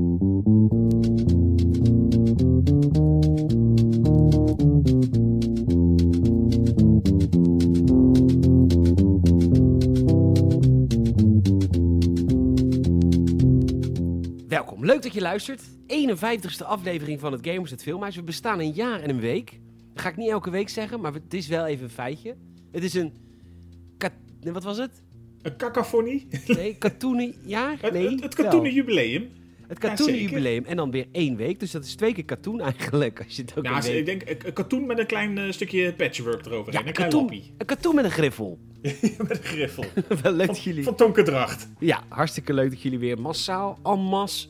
Welkom, leuk dat je luistert. 51ste aflevering van het Gamers het Filmhuis. We bestaan een jaar en een week. Dat ga ik niet elke week zeggen, maar het is wel even een feitje. Het is een... Wat was het? Een cacophonie? Nee, katoenenjaar? Het, Nee, het, het wel. katoenen jubileum. Het Ja, katoenenjubileum. En dan weer één week. Dus dat is twee keer katoen eigenlijk. Als je het ook Ja, week... ik denk een, een katoen met een klein eh, stukje patchwork eroverheen. Ja, een katoen, een katoen met een griffel. met een griffel. wel leuk Van, dat jullie... van Tonkendracht. Ja, hartstikke leuk dat jullie weer massaal, en masse,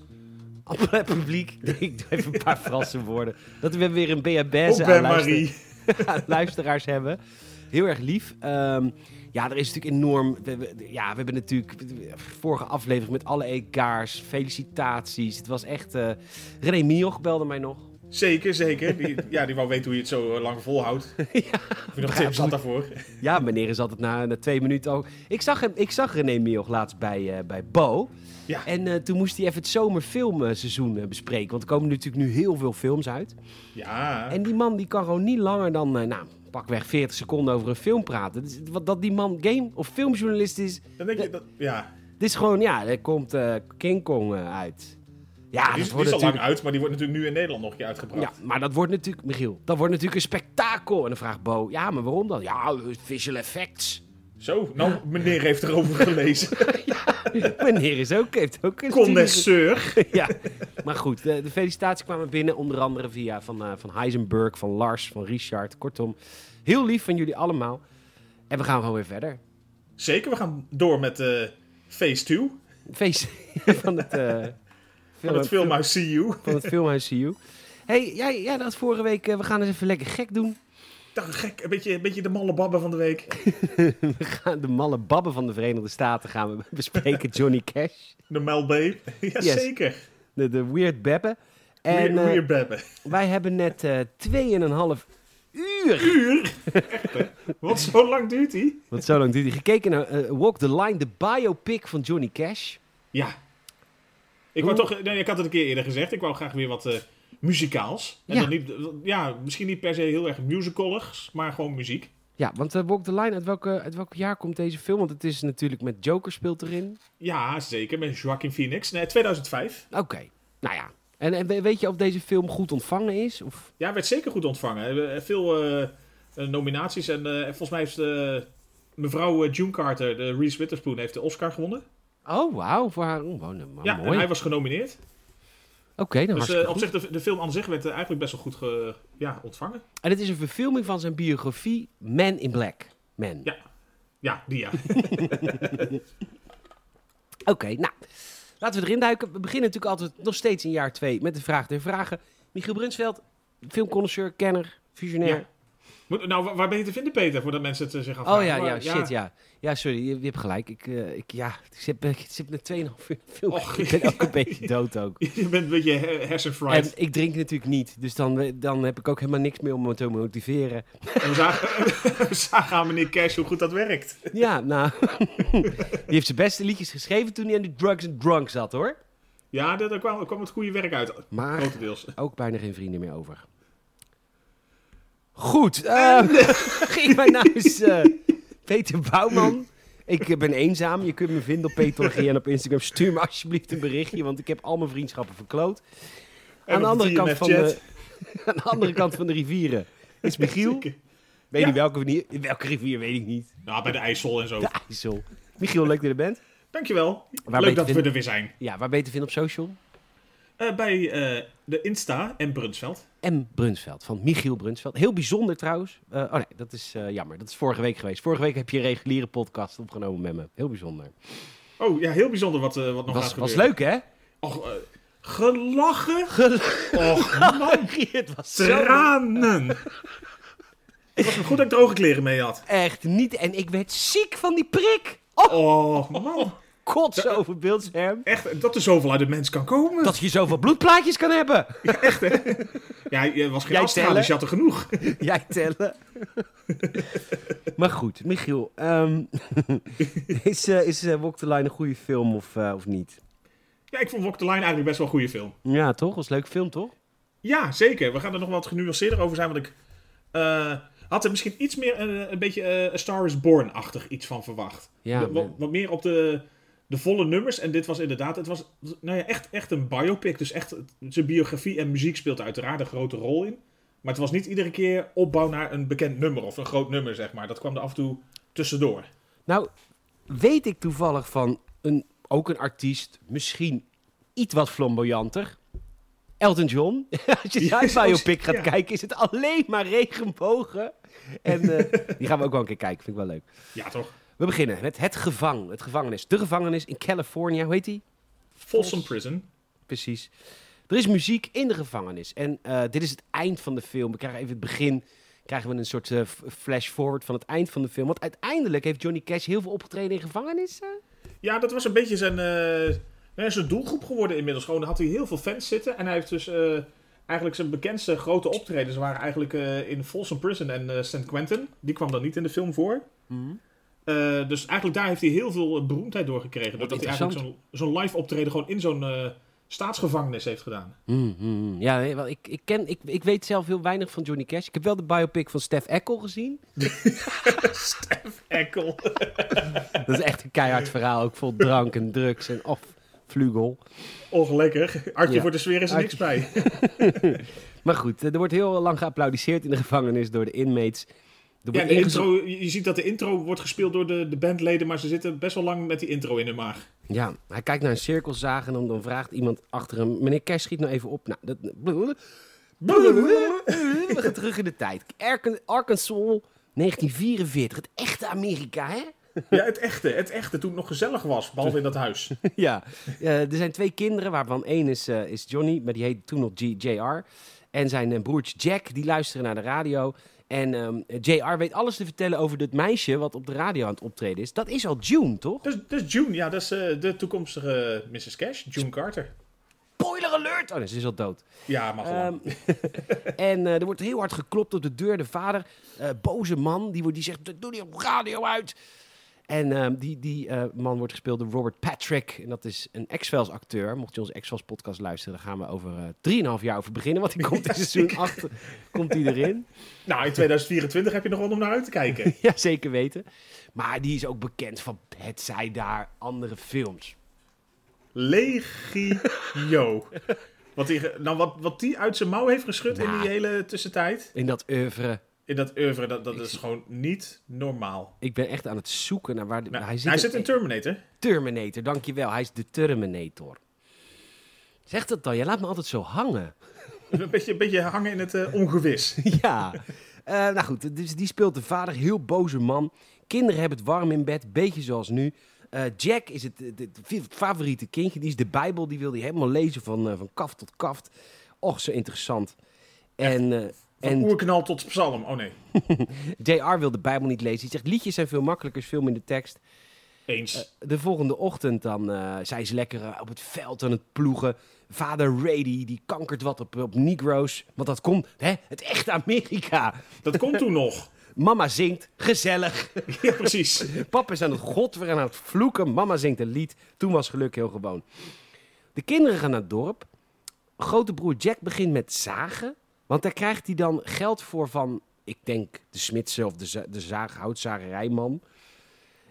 en publiek. Ik doe even een paar Franse woorden. Dat we weer een BHB's aan, luister- aan luisteraars hebben. Heel erg lief. Ehm, ja, er is natuurlijk enorm... We, we- ja, we hebben natuurlijk... Vorige aflevering met alle EK's. Felicitaties. Het was echt... eh René Mioch belde mij nog. Zeker, zeker. Die, ja, die wou weten hoe je het zo eh, lang volhoudt. ja, Of je nog tips daarvoor. Ja, meneer is altijd na, na twee minuten ook. Ik zag, hem, ik zag René Mioch laatst bij, eh, bij Bo. Ja. En toen moest hij even het zomerfilmseizoen bespreken. Want er komen natuurlijk nu heel veel films uit. Ja. En die man die kan gewoon niet langer dan, nou, pakweg 40 seconden over een film praten. Dus, wat, dat die man game- of filmjournalist is, Dan denk je dat... Ja. dit is gewoon, ja, er komt eh, King Kong eh, uit. Ja, die dat is, die wordt al lang uit, maar die wordt natuurlijk nu in Nederland nog een keer uitgebracht. Ja, maar dat wordt natuurlijk, Michiel, dat wordt natuurlijk een spektakel. En dan vraagt Bo, ja, maar waarom dan? Ja, visual effects. Zo, nou, meneer heeft erover gelezen. Meneer is ook, heeft ook een Condenseur. ja, maar goed, de, de felicitaties kwamen binnen, onder andere via van, eh, van Heisenberg, van Lars, van Richard. Kortom, heel lief van jullie allemaal. En we gaan gewoon weer verder. Zeker, we gaan door met eh Phase 2 Feest van het, eh, van film- het filmhuis CU. van het filmhuis CU. hey, jij, jij had vorige week, eh, we gaan eens even lekker gek doen. Dacht, gek, een beetje, een beetje de malle babben van de week. We gaan de malle babben van de Verenigde Staten gaan we bespreken. Johnny Cash, De Mel B. Jazeker. de, de Weird Bebbe. En Weer, eh, weer babben. wij hebben net eh 2,5 uur Uur? Echt? Wat zo lang duurt die? Want zo lang duurt hij. Gekeken naar eh, Walk the Line, de biopic van Johnny Cash. Ja. Ik, wou toch, nee, ik had het een keer eerder gezegd. Ik wou graag weer wat muzikaals. En Ja. dan niet, ja, misschien niet per se heel erg musicaligs, maar gewoon muziek. Ja, want eh, Walk the Line, uit, welke, uit welk jaar komt deze film? Want het is natuurlijk met Joker speelt erin. Ja, zeker. Met Joaquin Phoenix. Nee, 2005. Oké, nou ja. En, en we- weet je of deze film goed ontvangen is? Of... Ja, werd zeker goed ontvangen. Veel eh, eh, nominaties. En volgens mij heeft mevrouw June Carter, de Reese Witherspoon, heeft de Oscar gewonnen. Oh, wauw, voor haar. Oh, nou, ja, mooi. en hij was genomineerd. Oké, nou Dus eh, op zich, de, de film aan zich werd eh, eigenlijk best wel goed ge- ja, ontvangen. En het is een verfilming van zijn biografie Man in Black. Man. Ja. Ja, die ja. Oké, nou, laten we erin duiken. We beginnen natuurlijk altijd nog steeds in jaar 2 met de vraag der vragen. Michiel Brunsveld, filmconnoisseur, kenner, visionair. Ja. Moet, nou, wa- waar ben je te vinden, Peter, voordat mensen het eh, zich Oh afvragen? ja, ja, Maar, shit, ja. Ja, sorry, je, je hebt gelijk. Ik, eh, ik, ja, ik zit, ik zit met 2,5 uur film. Och. Ik ben ook een beetje dood ook. Je bent een beetje he- En hersenfried. ik drink natuurlijk niet, dus dan, dan heb ik ook helemaal niks meer om me te motiveren. En we zagen, we zagen aan meneer Cash hoe goed dat werkt. Ja, nou, die heeft zijn beste liedjes geschreven toen hij aan die drugs and drunk zat, hoor. Ja, daar kwam, kwam het goede werk uit. Maar Grotendeels. ook bijna geen vrienden meer over. Goed, eh, ging mijn naam is eh, Peter Bouwman. Ik ben eenzaam. Je kunt me vinden op Peter en op Instagram. Stuur me alsjeblieft een berichtje, want ik heb al mijn vriendschappen verkloot. En Aan de, andere de kant van de, aan de andere kant van de rivieren is Michiel. Weet Ja. niet welke, rivier- welke rivier, weet ik niet. Nou, bij de IJssel en zo. De IJssel. Michiel, leuk dat je er bent. Dankjewel. Waar Leuk je dat we er weer zijn. Ja, waar ben je te vinden op social? Eh, bij eh, de Insta en Brunsveld. M. Brunsveld, van Michiel Brunsveld. Heel bijzonder trouwens. Eh, oh nee, dat is jammer. Dat is vorige week geweest. Vorige week heb je een reguliere podcast opgenomen met me. Heel bijzonder. Oh, ja, heel bijzonder wat, wat nog Was, gaat was gebeuren. leuk, hè? Och, gelachen. Gel- Och, man. het was Tranen. Het was goed dat ik droge kleren mee had. echt niet. En ik werd ziek van die prik. Oh, Oh, man. Kots over beeldscherm. Echt, dat er zoveel uit de mens kan komen. Dat je zoveel bloedplaatjes kan hebben. Ja, je was geen afstraling, tellen? dus je had er genoeg. Jij tellen. maar goed, Michiel. ehm, is uh, is eh, Walk the Line een goede film of, eh, of niet? Ja, ik vond Walk the Line eigenlijk best wel een goede film. Ja, toch? Was een leuk film, toch? Ja, zeker. We gaan er nog wat genuanceerder over zijn, want ik eh, had er misschien iets meer een, een beetje eh, A Star is Born-achtig iets van verwacht. Ja, wat meer op de, de volle nummers. En dit was inderdaad, het was nou ja, echt, echt een biopic. Dus echt, zijn biografie en muziek speelt uiteraard een grote rol in. Maar het was niet iedere keer opbouw naar een bekend nummer of een groot nummer, zeg maar. Dat kwam er af en toe tussendoor. Nou, weet ik toevallig van een, ook een artiest, misschien iets wat flamboyanter. Elton John. Als je Ja, zijn biopic gaat ja. kijken, is het alleen maar regenbogen. En eh, die gaan we ook wel een keer kijken, vind ik wel leuk. Ja, toch? We beginnen met het gevang, het gevangenis. De gevangenis in California, hoe heet die? Folsom Prison. Precies. Er is muziek in de gevangenis. En eh, dit is het eind van de film. We krijgen even het begin. Krijgen we een soort eh, f- flash-forward van het eind van de film. Want uiteindelijk heeft Johnny Cash heel veel opgetreden in gevangenissen. Ja, dat was een beetje zijn, eh, nou, zijn doelgroep geworden inmiddels. Gewoon had hij heel veel fans zitten. En hij heeft dus eh, eigenlijk zijn bekendste grote optredens waren eigenlijk eh, in Folsom Prison en eh St. Quentin. Die kwam dan niet in de film voor. Eh, dus eigenlijk daar heeft hij heel veel eh, beroemdheid door gekregen. Doordat hij eigenlijk zo'n zo'n live optreden gewoon in zo'n eh, staatsgevangenis heeft gedaan. Mm, mm, Ja, nee, wel, ik, ik, ken, ik, ik weet zelf heel weinig van Johnny Cash. Ik heb wel de biopic van Stef Eckel gezien. Stef Ekkel. Dat is echt een keihard verhaal. Ook vol drank en drugs en of vlugel. Och, lekker. Artje Ja. voor de sfeer is er niks bij. Maar goed, er wordt heel lang geapplaudisseerd in de gevangenis door de inmates. Ja, de intro, je je ziet dat de intro wordt gespeeld door de, de bandleden, maar ze zitten best wel lang met die intro in hun maag. Ja, hij kijkt naar een cirkelzaag en dan, dan vraagt iemand achter hem... Meneer Cash, schiet nou even op. Nou, dat... We gaan terug in de tijd. Arkan- Arkansas, 1944. Het echte Amerika, hè? Ja, het echte, het echte, toen het nog gezellig was, behalve in dat huis. ja. Eh, er zijn twee kinderen, waarvan één is, eh, is Johnny, maar die heet toen nog JR. En zijn eh, broertje Jack, die luisteren naar de radio. En ehm, JR weet alles te vertellen over dit meisje wat op de radio aan het optreden is. Dat is al June, toch? Dus, dus June, ja, dat is eh, de toekomstige Mrs. Cash, June Carter. Spoiler alert! Oh nee, ze is al dood. Ja, mag wel. Ehm, en eh, er wordt heel hard geklopt op de deur. De vader, eh, boze man, die, wordt, die zegt, doe die radio uit. En ehm, die, die eh, man wordt gespeeld door Robert Patrick. En dat is een X-Files acteur. Mocht je onze X-Files podcast luisteren, dan gaan we over eh 3,5 jaar over beginnen. Want die komt in seizoen 8 komt die erin. nou, in 2024 heb je nog wel om naar uit te kijken. ja, zeker weten. Maar die is ook bekend van het zij daar andere films. Legio. Wat die, nou, wat, wat die uit zijn mouw heeft geschud in Nou. die hele tussentijd. In dat oeuvre. In dat oeuvre, dat, dat is gewoon niet normaal. Ik ben echt aan het zoeken naar waar... de- Nou, hij hij zit, zit, in Terminator. Terminator, dankjewel. Hij is de Terminator. Zeg dat dan, jij laat me altijd zo hangen. Een beetje, een beetje hangen in het eh, ongewis. ja. Eh, nou goed, dus die speelt de vader, heel boze man. Kinderen hebben het warm in bed, beetje zoals nu. Eh, Jack is het, het, het favoriete kindje. Die is de Bijbel, die wil hij helemaal lezen van, van kaft tot kaft. Och, zo interessant. En, Van en oerknal tot psalm. Oh nee, JR wil de Bijbel niet lezen. Hij zegt, liedjes zijn veel makkelijker, veel minder tekst. eens. De volgende ochtend dan eh, zijn ze lekker eh, op het veld aan het ploegen. Vader Rady, die kankert wat op, op Negro's. Want dat komt, hè, het echte Amerika. Dat komt toen nog. Mama zingt, gezellig. Ja, precies. Papa is aan het god weer aan het vloeken. Mama zingt een lied. Toen was geluk heel gewoon. De kinderen gaan naar het dorp. Grote broer Jack begint met zagen. Want daar krijgt hij dan geld voor van, ik denk, de smidse of de, de houtzagerijman.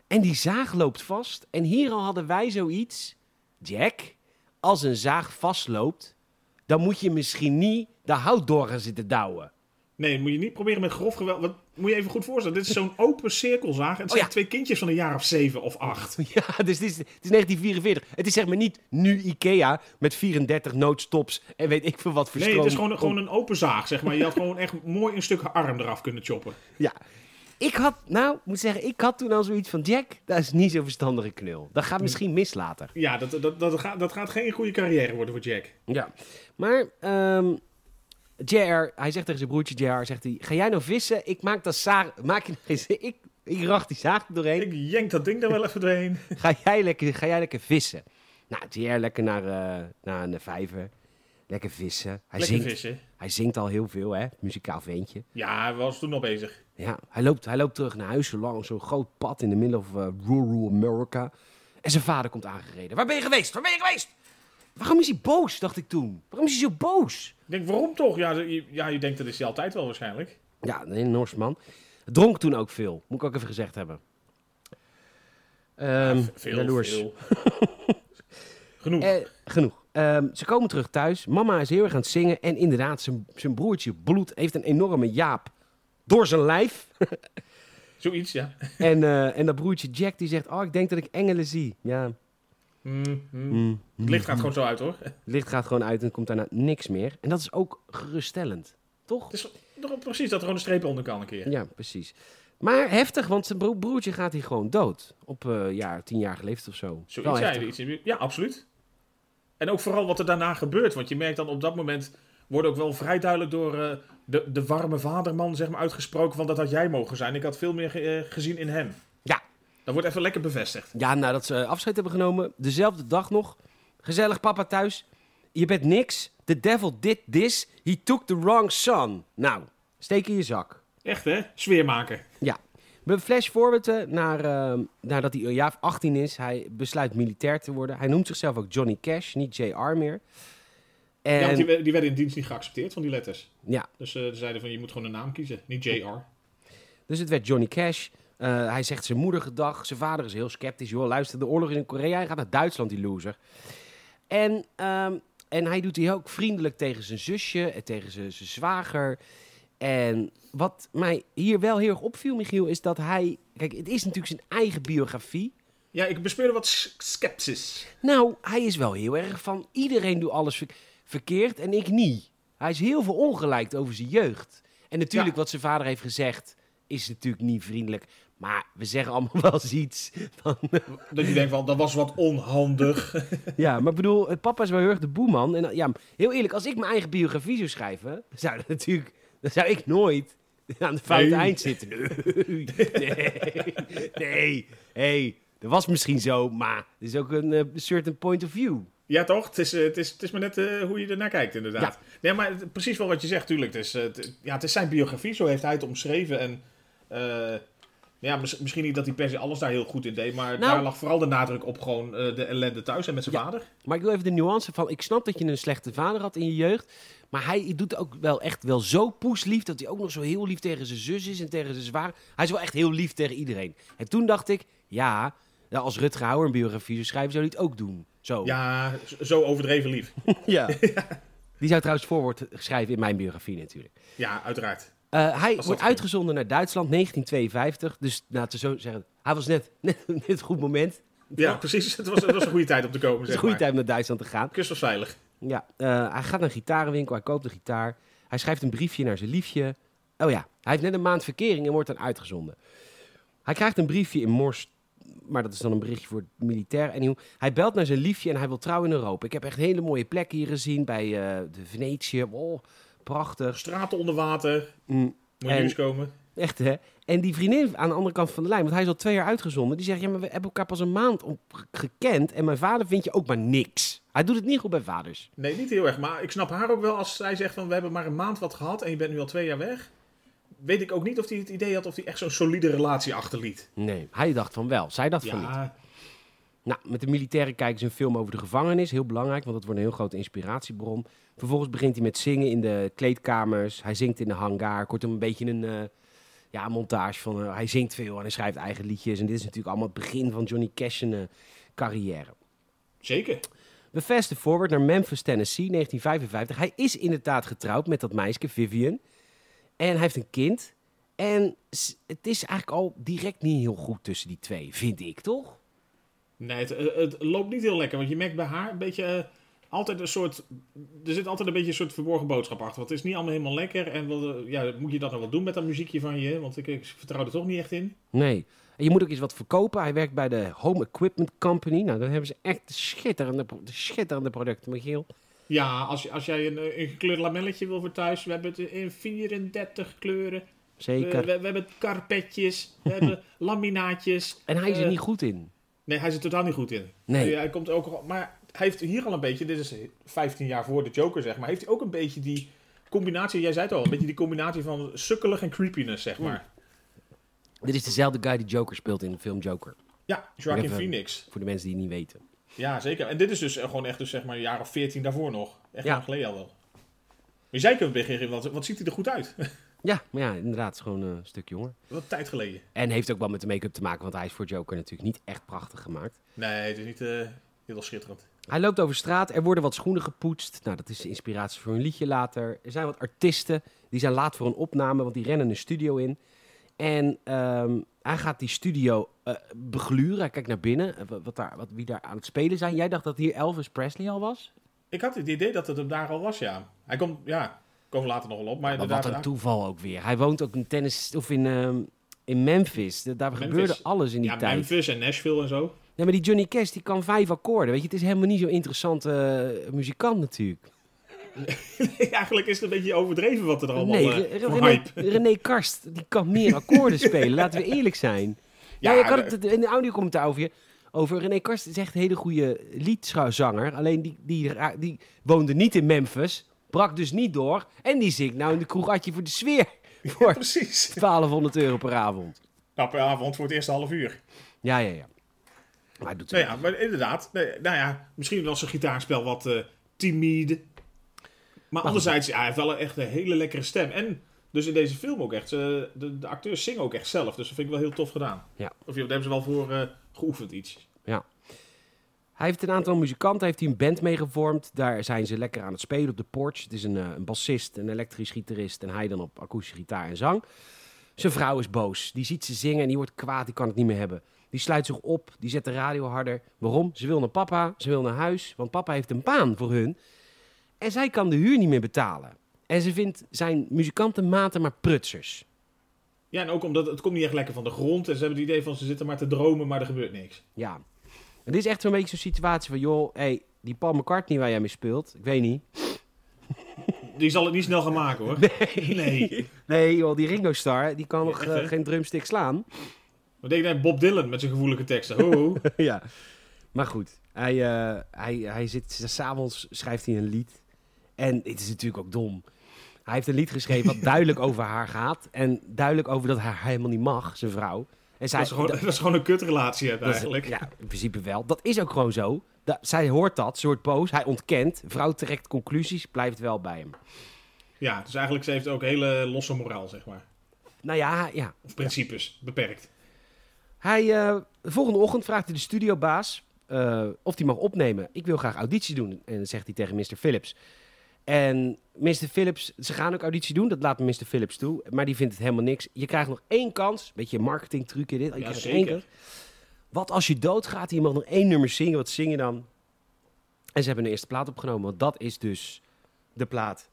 En die zaag loopt vast. En hier al hadden wij zoiets. Jack, als een zaag vastloopt, dan moet je misschien niet de hout door gaan zitten douwen. Nee, moet je niet proberen met grof geweld. Moet je even goed voorstellen? Dit is zo'n open cirkelzaag. En het Oh, zijn ja. twee kindjes van een jaar of zeven of acht. Ja, dus het is, het is 1944. Het is zeg maar niet nu Ikea met 34 noodstops en weet ik veel wat voor Nee, het is gewoon, gewoon een open zaag, zeg maar. Je had gewoon echt mooi een stuk arm eraf kunnen choppen. Ja. Ik had, nou, ik moet zeggen, ik had toen al zoiets van... Jack, dat is niet zo'n verstandige knul. Dat gaat misschien mis later. Ja, dat, dat, dat, gaat, dat gaat geen goede carrière worden voor Jack. Ja. Maar, ehm JR, hij zegt tegen zijn broertje JR, zegt hij... Ga jij nou vissen? Ik maak dat zaag... Maak je, ik, ik racht die zaag er doorheen. Ik jenk dat ding er wel even doorheen. Ga jij lekker, ga jij lekker vissen? Nou, JR lekker naar, eh, naar een vijver. Lekker vissen. Hij Lekker zingt, vissen. Hij zingt al heel veel, hè? Muzikaal ventje. Ja, hij was toen al bezig. Ja, hij loopt, hij loopt terug naar huis zo langs zo'n groot pad in de middle of eh, rural America. En zijn vader komt aangereden. Waar ben je geweest? Waar ben je geweest? Waarom is hij boos, dacht ik toen. Waarom is hij zo boos? Ik denk, waarom toch? Ja, je, ja, je denkt dat is hij altijd wel waarschijnlijk. Ja, een Noors man. Dronk toen ook veel. Moet ik ook even gezegd hebben. Ehm Ja, veel, jaloers. veel. Genoeg. Eh, genoeg. Ehm, ze komen terug thuis. Mama is heel erg aan het zingen. En inderdaad, zijn, zijn broertje Bloed heeft een enorme jaap door zijn lijf. Zoiets, ja. en, eh, en dat broertje Jack die zegt, oh, ik denk dat ik engelen zie. Ja. Mm, mm. Mm, Het licht gaat gewoon zo uit, hoor. Het licht gaat gewoon uit en er komt daarna niks meer. En dat is ook geruststellend. Toch? Het is toch precies dat er gewoon een streep onder kan een keer. Ja, precies. Maar heftig, want zijn bro- broertje gaat hier gewoon dood. Op eh ja, tien jaar leeftijd of zo. Zoiets, heftig. iets in- ja, absoluut. En ook vooral wat er daarna gebeurt. Want je merkt dan op dat moment... wordt ook wel vrij duidelijk door eh, de, de warme vaderman zeg maar, uitgesproken... van dat had jij mogen zijn. Ik had veel meer ge- eh, gezien in hem. Ja. Dat wordt even lekker bevestigd. Ja, nadat ze afscheid hebben genomen, dezelfde dag nog. Gezellig papa thuis. Je bent niks. The devil did this. He took the wrong son. Nou, steek in je zak. Echt, hè? Sfeer maken. Ja. We flash forward eh, naar, eh, nadat hij een jaar of 18 is. Hij besluit militair te worden. Hij noemt zichzelf ook Johnny Cash, niet JR meer. En, Ja, want die, we- die werden in dienst niet geaccepteerd van die letters. ja, Dus eh, ze zeiden van, je moet gewoon een naam kiezen. Niet JR. Dus het werd Johnny Cash. Eh, hij zegt zijn moeder gedag. Zijn vader is heel sceptisch. Joh, luister, de oorlog is in Korea. Hij gaat naar Duitsland, die loser. En, ehm, en hij doet hij ook vriendelijk tegen zijn zusje en tegen zijn, zijn zwager. En wat mij hier wel heel erg opviel, Michiel, is dat hij... Kijk, het is natuurlijk zijn eigen biografie. Ja, ik bespeurde wat sceptisch. Nou, hij is wel heel erg van... Iedereen doet alles ver- verkeerd en ik niet. Hij is heel veel ongelijk over zijn jeugd. En natuurlijk, Ja. wat zijn vader heeft gezegd, is natuurlijk niet vriendelijk. Maar we zeggen allemaal wel eens iets van... Dat je denkt van, dat was wat onhandig. ja, maar ik bedoel, papa is wel heel erg de boeman. En ja, heel eerlijk, als ik mijn eigen biografie zou schrijven... zou dat natuurlijk... Dan zou ik nooit aan de foute Nee. eind zitten. Nee, nee, nee. Hey, dat was misschien zo, maar het is ook een eh, certain point of view. Ja, toch? Het is, eh, het is, het is maar net eh, hoe je ernaar kijkt, inderdaad. Nee, maar precies wel wat je zegt, tuurlijk. Het is, eh, ja, het is zijn biografie, zo heeft hij het omschreven. En eh, ja, mis- misschien niet dat hij per se alles daar heel goed in deed, maar Nou- daar lag vooral de nadruk op gewoon eh, de ellende thuis en met zijn Ja. vader. Maar ik wil even de nuance van... Ik snap dat je een slechte vader had in je jeugd. Maar hij doet ook wel echt wel zo poeslief... dat hij ook nog zo heel lief tegen zijn zus is en tegen zijn zwaar. Hij is wel echt heel lief tegen iedereen. En toen dacht ik... Ja, nou, als Rutger Hauer een biografie zou schrijven... zou hij het ook doen. Zo. Ja, zo overdreven lief. ja. Die zou trouwens voorwoord schrijven in mijn biografie natuurlijk. Ja, uiteraard. Eh, hij wordt uitgezonden naar Duitsland, 1952. Dus laten we zo zeggen... Hij was net, net, net een goed moment. Het Ja, precies. Het was, het was een goede tijd om te komen, zeg een goede maar. tijd om naar Duitsland te gaan. Kust was veilig. Ja, eh, hij gaat naar een gitarenwinkel, hij koopt een gitaar. Hij schrijft een briefje naar zijn liefje. Oh ja, hij heeft net een maand verkering en wordt dan uitgezonden. Hij krijgt een briefje in Mors, maar dat is dan een berichtje voor het militair. En hij belt naar zijn liefje en hij wil trouwen in Europa. Ik heb echt hele mooie plekken hier gezien bij eh, de Venetië. Oh, prachtig. Straten onder water. Mm, Moet je eens komen. echt hè. En die vriendin aan de andere kant van de lijn, want hij is al twee jaar uitgezonden. Die zegt, ja, maar we hebben elkaar pas een maand op gekend. En mijn vader vindt je ook maar niks. Hij doet het niet goed bij vaders. Nee, niet heel erg. Maar ik snap haar ook wel als zij zegt van... we hebben maar een maand wat gehad en je bent nu al twee jaar weg. Weet ik ook niet of hij het idee had of hij echt zo'n solide relatie achterliet. Nee, hij dacht van wel. Zij dacht van niet. Nou, met de militairen kijken ze een film over de gevangenis. Heel belangrijk, want dat wordt een heel grote inspiratiebron. Vervolgens begint hij met zingen in de kleedkamers. Hij zingt in de hangar. Kortom, een beetje een, eh, ja, montage van... eh, hij zingt veel en hij schrijft eigen liedjes. En dit is natuurlijk allemaal het begin van Johnny Cash's eh, carrière. zeker. We fasten forward naar Memphis, Tennessee, 1955. Hij is inderdaad getrouwd met dat meisje, Vivian. En hij heeft een kind. En het is eigenlijk al direct niet heel goed tussen die twee, vind ik, toch? Nee, het, eh, het loopt niet heel lekker. Want je merkt bij haar een beetje... eh, altijd een soort... Er zit altijd een beetje een soort verborgen boodschap achter. Want het is niet allemaal helemaal lekker. En wel, eh, ja, moet je dat nou wel doen met dat muziekje van je? Want ik, ik vertrouw er toch niet echt in. Nee. En je moet ook eens wat verkopen. Hij werkt bij de Home Equipment Company. Nou, dan hebben ze echt schitterende, schitterende producten, Michiel. Ja, als, als jij een, een gekleurd lamelletje wil voor thuis. We hebben het in 34 kleuren. Zeker. we, we hebben karpetjes. We hebben laminaatjes. En hij is er niet goed in. Nee, hij zit totaal niet goed in. Nee. Hij komt ook, al- maar hij heeft hier al een beetje, dit is 15 jaar voor de Joker zeg maar, heeft hij ook een beetje die combinatie, jij zei het al, een beetje die combinatie van sukkelig en creepiness zeg maar. Dit is dezelfde guy die Joker speelt in de film Joker. Ja, Joaquin Phoenix. Voor de mensen die het niet weten. Ja, zeker. En dit is dus eh, gewoon echt dus zeg maar een jaar of 14 daarvoor nog. Echt Ja. lang geleden al wel. Maar jij kunt beginnen, wat, wat ziet hij er goed uit? Ja, maar ja, inderdaad, gewoon eh, een stuk jonger. wat tijd geleden. En heeft ook wel met de make-up te maken, want hij is voor Joker natuurlijk niet echt prachtig gemaakt. Nee, het is niet eh, heel schitterend. Hij loopt over straat, er worden wat schoenen gepoetst. Nou, dat is de inspiratie voor een liedje later. Er zijn wat artiesten, die zijn laat voor een opname, want die rennen een studio in. En ehm, hij gaat die studio eh, begluren. Hij kijkt naar binnen, wat daar, wat, wie daar aan het spelen zijn. Jij dacht dat hier Elvis Presley al was? Ik had het idee dat het hem daar al was, ja. Hij komt, ja, komen we later nog wel op. Maar Maar wat een toeval ook weer. Hij woont ook in tennis of in, ehm, in Memphis. Da- Daar Memphis. gebeurde alles in die ja, tijd. Memphis en Nashville en zo. Ja, maar die Johnny Cash die kan vijf akkoorden. Weet je, het is helemaal niet zo'n interessante eh, muzikant natuurlijk. Eigenlijk is het een beetje overdreven wat er allemaal nee, voor René, hype. René Karst die kan meer akkoorden spelen. Laten we eerlijk zijn. Ja, Ja, ik had het in de audiocommentaar over je. Over René Karst is echt een hele goede liedzanger. Alleen die, die, die woonde niet in Memphis. Brak dus niet door. En die zingt nou in de kroeg Atje voor de sfeer. Voor Precies. 1200 euro per avond. Nou, per avond voor het eerste half uur. Ja, ja, ja. Maar hij doet het Nou ja, maar inderdaad. Nee, nou ja, misschien was zijn gitaarspel wat eh timide. Maar anderzijds, ja, hij heeft wel een, echt een hele lekkere stem. En dus in deze film ook echt. de, de acteurs zingen ook echt zelf. Dus dat vind ik wel heel tof gedaan. Ja. Of ja, daar hebben ze wel voor eh, geoefend iets. Hij heeft een aantal muzikanten, heeft hij een band mee gevormd. Daar zijn ze lekker aan het spelen op de porch. Het is een, eh, een bassist, een elektrisch gitarist en hij dan op akoestische gitaar en zang. Zijn vrouw is boos. Die ziet ze zingen en die wordt kwaad, die kan het niet meer hebben. Die sluit zich op, die zet de radio harder. Waarom? Ze wil naar papa, ze wil naar huis, want papa heeft een baan voor hun. En zij kan de huur niet meer betalen. En ze vindt zijn muzikantenmaten maar prutsers. Ja, en ook omdat het komt niet echt lekker van de grond. En ze hebben het idee van ze zitten maar te dromen, maar er gebeurt niks. Ja. En dit is echt zo'n beetje zo'n situatie van, joh, hey, die Paul McCartney waar jij mee speelt, ik weet niet. Die zal het niet snel gaan maken hoor. Nee. Nee, joh, die Ringo Starr, die kan nog eh, geen drumstick slaan. Wat denk je nou, Bob Dylan met zijn gevoelige teksten? Ho, ho. ja. Maar goed, hij, eh, hij, hij zit, s'avonds schrijft hij een lied. En het is natuurlijk ook dom. Hij heeft een lied geschreven wat duidelijk over haar gaat. En duidelijk over dat hij helemaal niet mag, zijn vrouw. En zij, Dat is gewoon, dat is gewoon een kutrelatie is- eigenlijk. ja, in principe wel. Dat is ook gewoon zo. Zij hoort dat, ze wordt boos, hij ontkent. Vrouw trekt conclusies, blijft wel bij hem. Ja, dus eigenlijk ze heeft ook hele losse moraal, zeg maar. Nou ja, ja. Of principes, beperkt. Hij, eh, de volgende ochtend vraagt hij de studiobaas eh, of hij mag opnemen. Ik wil graag auditie doen. En dan zegt hij tegen Mr. Phillips. En Mr. Phillips, ze gaan ook auditie doen, dat laat Mr. Phillips toe. Maar die vindt het helemaal niks. Je krijgt nog één kans. Beetje een marketingtrucje dit. Je Ja, krijgt zeker. één keer. Wat als je doodgaat mag nog één nummer zingen, wat zing je dan? En ze hebben een eerste plaat opgenomen, want dat is dus de plaat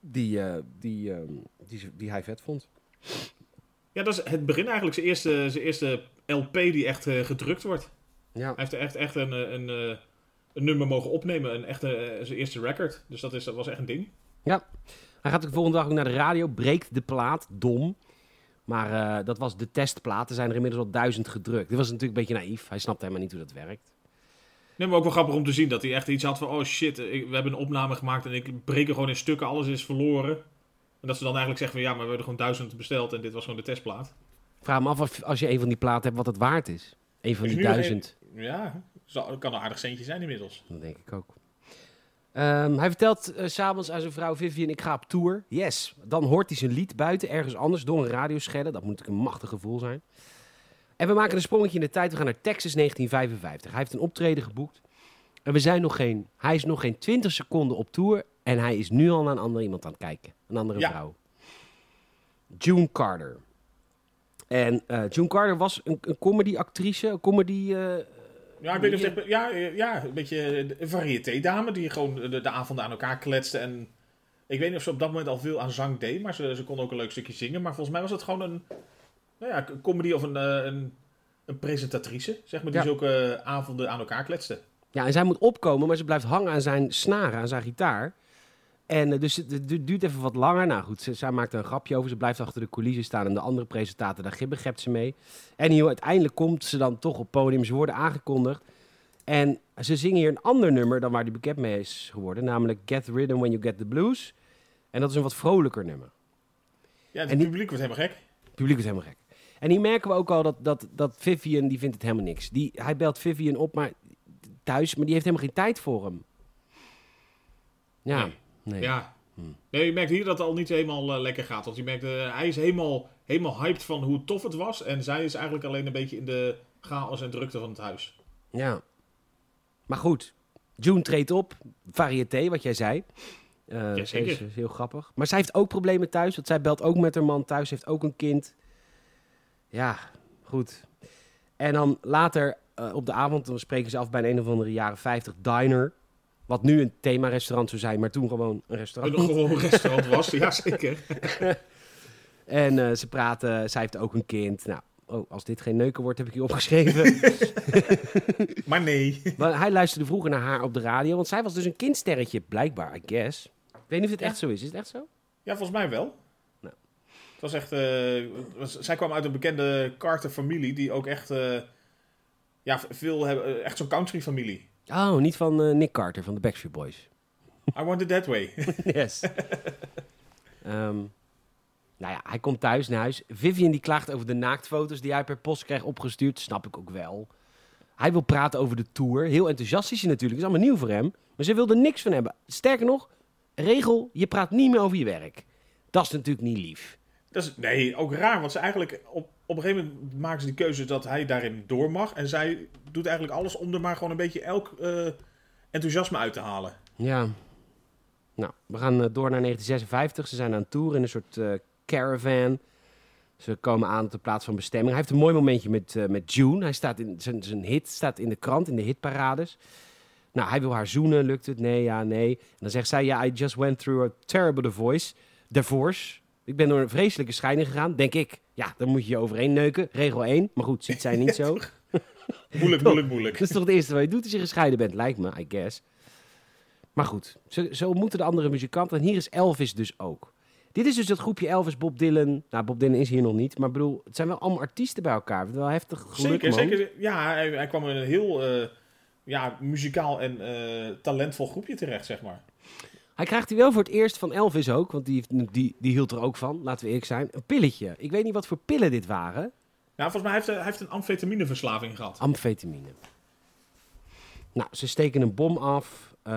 die, eh, die, ehm, die, die hij vet vond. Ja, dat is het begin eigenlijk. Zijn eerste, zijn eerste LP die echt eh, gedrukt wordt. Ja. Hij heeft er echt, echt een, eh, een, eh, een nummer mogen opnemen. Een echte, eh, zijn eerste record. Dus dat, is, dat was echt een ding. Hij gaat de volgende dag ook naar de radio, breekt de plaat, dom. Maar eh, dat was de testplaat. Er zijn er inmiddels al duizend gedrukt. Dit was natuurlijk een beetje naïef. Hij snapte helemaal niet hoe dat werkt. Nee, maar ook wel grappig om te zien dat hij echt iets had van... Oh shit, ik- we hebben een opname gemaakt en ik breek er gewoon in stukken. Alles is verloren. En dat ze dan eigenlijk zeggen van... Ja, maar we hebben gewoon duizend besteld en dit was gewoon de testplaat. Ik vraag me af of, als je een van die platen hebt wat het waard is. Een van die duizend. Ja, zal, kan een aardig centje zijn inmiddels. Dat denk ik ook. Ehm, hij vertelt s s'avonds aan zijn vrouw Vivian, ik ga op tour. Yes. Dan hoort hij zijn lied buiten, ergens anders, door een radioschelle. Dat moet natuurlijk een machtig gevoel zijn. En we maken een sprongetje in de tijd. We gaan naar Texas 1955. Hij heeft een optreden geboekt. En we zijn nog geen, hij is nog geen 20 seconden op tour. En hij is nu al naar een andere iemand aan het kijken. Een andere Ja. vrouw. June Carter. En eh, June Carter was een, een comedy-actrice. Een comedy... eh, Ja, ik weet niet of ja, ja, een beetje een variété-dame die gewoon de, de avonden aan elkaar kletste. En ik weet niet of ze op dat moment al veel aan zang deed, maar ze, ze kon ook een leuk stukje zingen. Maar volgens mij was het gewoon een, nou ja, een comedy of een, eh, een, een presentatrice, zeg maar, die Ja. zulke avonden aan elkaar kletste. Ja, en zij moet opkomen, maar ze blijft hangen aan zijn snaren, aan zijn gitaar. En eh, dus het, het du- duurt even wat langer. Nou goed, zij maakt er een grapje over. Ze blijft achter de coulissen staan en de andere presentator, daar gibbegept ze mee. En uiteindelijk komt ze dan toch op podium. Ze worden aangekondigd. En ze zingen hier een ander nummer dan waar die bekend mee is geworden. Namelijk Get Rhythm When You Get The Blues. En dat is een wat vrolijker nummer. Ja, het En die- publiek wordt helemaal gek. Het publiek is helemaal gek. En hier merken we ook al dat, dat, dat Vivian, die vindt het helemaal niks. Die, hij belt Vivian op, maar thuis, maar die heeft helemaal geen tijd voor hem. Ja, Nee. Nee. Ja. Hm. Nee, je merkt hier dat het al niet helemaal eh, lekker gaat. Want je merkt, eh, hij is helemaal, helemaal hyped van hoe tof het was. En zij is eigenlijk alleen een beetje in de chaos en drukte van het huis. Ja. Maar goed, June treedt op. Variété, wat jij zei. Ja, zeker. is, is heel grappig. Maar zij heeft ook problemen thuis. Want zij belt ook met haar man thuis. Heeft ook een kind. Ja, goed. En dan later op de avond dan spreken ze af bij een, een of andere jaren 50 diner. Wat nu een themarestaurant zou zijn, maar toen gewoon een Een restaurant. gewoon restaurant was, ja zeker. En eh, ze praten, zij heeft ook een kind. Nou, oh, als dit geen neuken wordt, heb ik hier opgeschreven. Maar nee. Maar hij luisterde vroeger naar haar op de radio, want zij was dus een kindsterretje, blijkbaar, I guess. Ik weet niet of het echt zo is. Is het echt zo? Ja, volgens mij wel. Nou. Het was echt... eh, was- zij kwam uit een bekende Carter-familie die ook echt... eh, ja, veel hebben... echt zo'n country-familie. Oh, niet van eh, Nick Carter van de Backstreet Boys. I want it that way. yes. Ehm, nou ja, hij komt thuis naar huis. Vivian die klaagt over de naaktfoto's die hij per post krijgt opgestuurd. Snap ik ook wel. Hij wil praten over de tour. Heel enthousiast is hij natuurlijk. is allemaal nieuw voor hem. Maar ze wil er niks van hebben. Sterker nog, regel, je praat niet meer over je werk. Dat is natuurlijk niet lief. Dat is, nee, ook raar. Want ze eigenlijk... Op, op een gegeven moment maken ze die keuze dat hij daarin door mag. En zij doet eigenlijk alles om er maar gewoon een beetje elk eh, enthousiasme uit te halen. Ja. Nou, we gaan eh, door naar 1956. Ze zijn aan tour in een soort eh, caravan. Ze komen aan op de plaats van bestemming. Hij heeft een mooi momentje met, met June. Hij staat in zijn, zijn hit staat in de krant, in de hitparades. Nou, hij wil haar zoenen. Lukt het? Nee, ja, nee. En dan zegt zij, ja, I just went through a terrible divorce. Divorce. Ik ben door een vreselijke scheiding gegaan. Denk ik, ja, dan moet je je overheen neuken. Regel 1. Maar goed, ziet zij niet zo. Moeilijk, moeilijk, moeilijk. Dat is toch het eerste wat je doet als je gescheiden bent, lijkt me, I guess. Maar goed, zo, zo moeten de andere muzikanten. En hier is Elvis dus ook. Dit is dus dat groepje Elvis, Bob Dylan. Nou, Bob Dylan is hier nog niet. Maar bedoel, het zijn wel allemaal artiesten bij elkaar. Wel heftig geluk, Zeker, man. zeker. Ja, hij, hij kwam in een heel eh, ja, muzikaal en eh, talentvol groepje terecht, zeg maar. Hij krijgt hij wel voor het eerst van Elvis ook. Want die, die, die hield er ook van, laten we eerlijk zijn. Een pilletje. Ik weet niet wat voor pillen dit waren. Nou, volgens mij heeft hij, hij heeft een amfetamineverslaving gehad. Amfetamine. Nou, ze steken een bom af. Eh,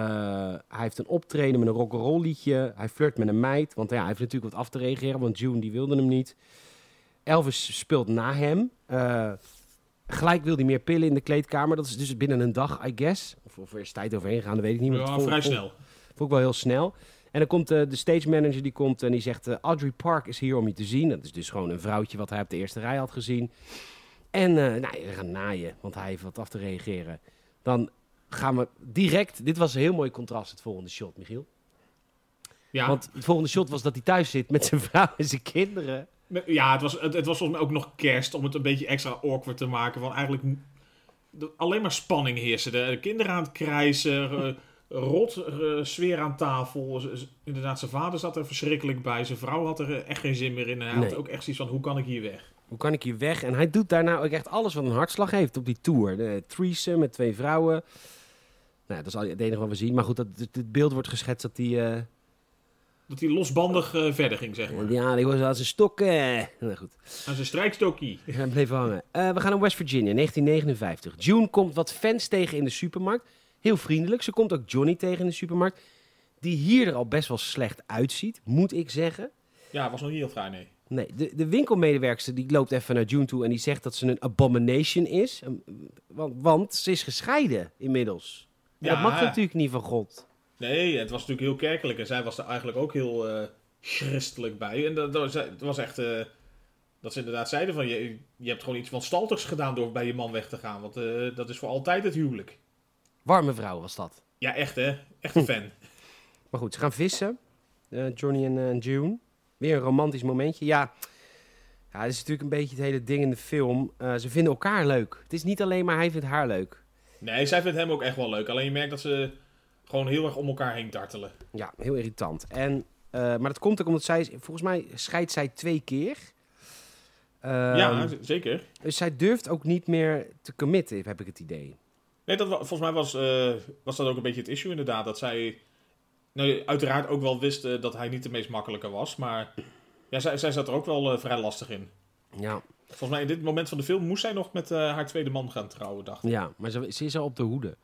hij heeft een optreden met een rock'n'roll liedje. Hij flirt met een meid. Want ja, hij heeft natuurlijk wat af te reageren. Want June die wilde hem niet. Elvis speelt na hem. Eh, gelijk wil hij meer pillen in de kleedkamer. Dat is dus binnen een dag, I guess. Of, of er is tijd overheen gegaan, dat weet ik niet. het Ja, vrij snel. Vond ik wel heel snel. En dan komt eh, de stage manager die komt en die zegt... eh, Audrey Park is hier om je te zien. Dat is dus gewoon een vrouwtje wat hij op de eerste rij had gezien. En eh nou, we gaan naaien, want hij heeft wat af te reageren. Dan gaan we direct... Dit was een heel mooi contrast, het volgende shot, Michiel. Ja, Want het volgende shot was dat hij thuis zit met zijn vrouw en zijn kinderen. Ja het, was, het, het was volgens mij ook nog kerst om het een beetje extra awkward te maken. Want eigenlijk alleen maar spanning heerste. De, de kinderen aan het krijsen, rot eh, sfeer aan tafel. Inderdaad, zijn vader zat er verschrikkelijk bij. Zijn vrouw had er eh, echt geen zin meer in. En hij Nee. had ook echt zoiets van, hoe kan ik hier weg? Hoe kan ik hier weg? En hij doet daarna ook echt alles wat een hartslag heeft op die tour. De threesome met twee vrouwen. Nou, dat is al het enige wat we zien. Maar goed, dat, het, beeld wordt geschetst dat hij... eh, Dat hij losbandig eh, verder ging, zeg maar. ja, die was aan zijn stokken. Nou goed. Aan zijn strijkstokkie. Hij bleef hangen. Eh, we gaan naar West Virginia, 1959. June komt wat fans tegen in de supermarkt. Heel vriendelijk. Ze komt ook Johnny tegen in de supermarkt. Die hier er al best wel slecht uitziet, moet ik zeggen. Ja, was nog niet heel fraai, nee. Nee, de, de winkelmedewerkster die loopt even naar June toe en die zegt dat ze een abomination is. Een- Want, want ze is gescheiden inmiddels. En dat Ja. mag natuurlijk niet van God. Nee, het was natuurlijk heel kerkelijk. En zij was er eigenlijk ook heel eh, christelijk bij. En dat, dat was, echt... eh, dat ze inderdaad zeiden van... Je, je hebt gewoon iets van staltigs gedaan door bij je man weg te gaan. Want eh, dat is voor altijd het huwelijk. Warme vrouw was dat. Ja, echt hè. Echt een fan. Maar goed, ze gaan vissen. eh, Johnny en eh, June. Weer een romantisch momentje. Ja, ja, dat is natuurlijk een beetje het hele ding in de film. Eh, ze vinden elkaar leuk. Het is niet alleen maar hij vindt haar leuk. Nee, zij vindt hem ook echt wel leuk. Alleen je merkt dat ze gewoon heel erg om elkaar heen dartelen. Ja, heel irritant. En, maar dat komt ook omdat zij, volgens mij scheidt zij twee keer. Ehm, ja, z- zeker. Dus zij durft ook niet meer te committen, heb ik het idee. Nee, dat, volgens mij was, eh, was dat ook een beetje het issue inderdaad. Dat zij nou, uiteraard ook wel wist eh, dat hij niet de meest makkelijke was. Maar ja, zij, zij zat er ook wel eh, vrij lastig in. Ja, Volgens mij in dit moment van de film moest zij nog met eh, haar tweede man gaan trouwen, dacht ik. ja maar ze, ze is al op de hoede.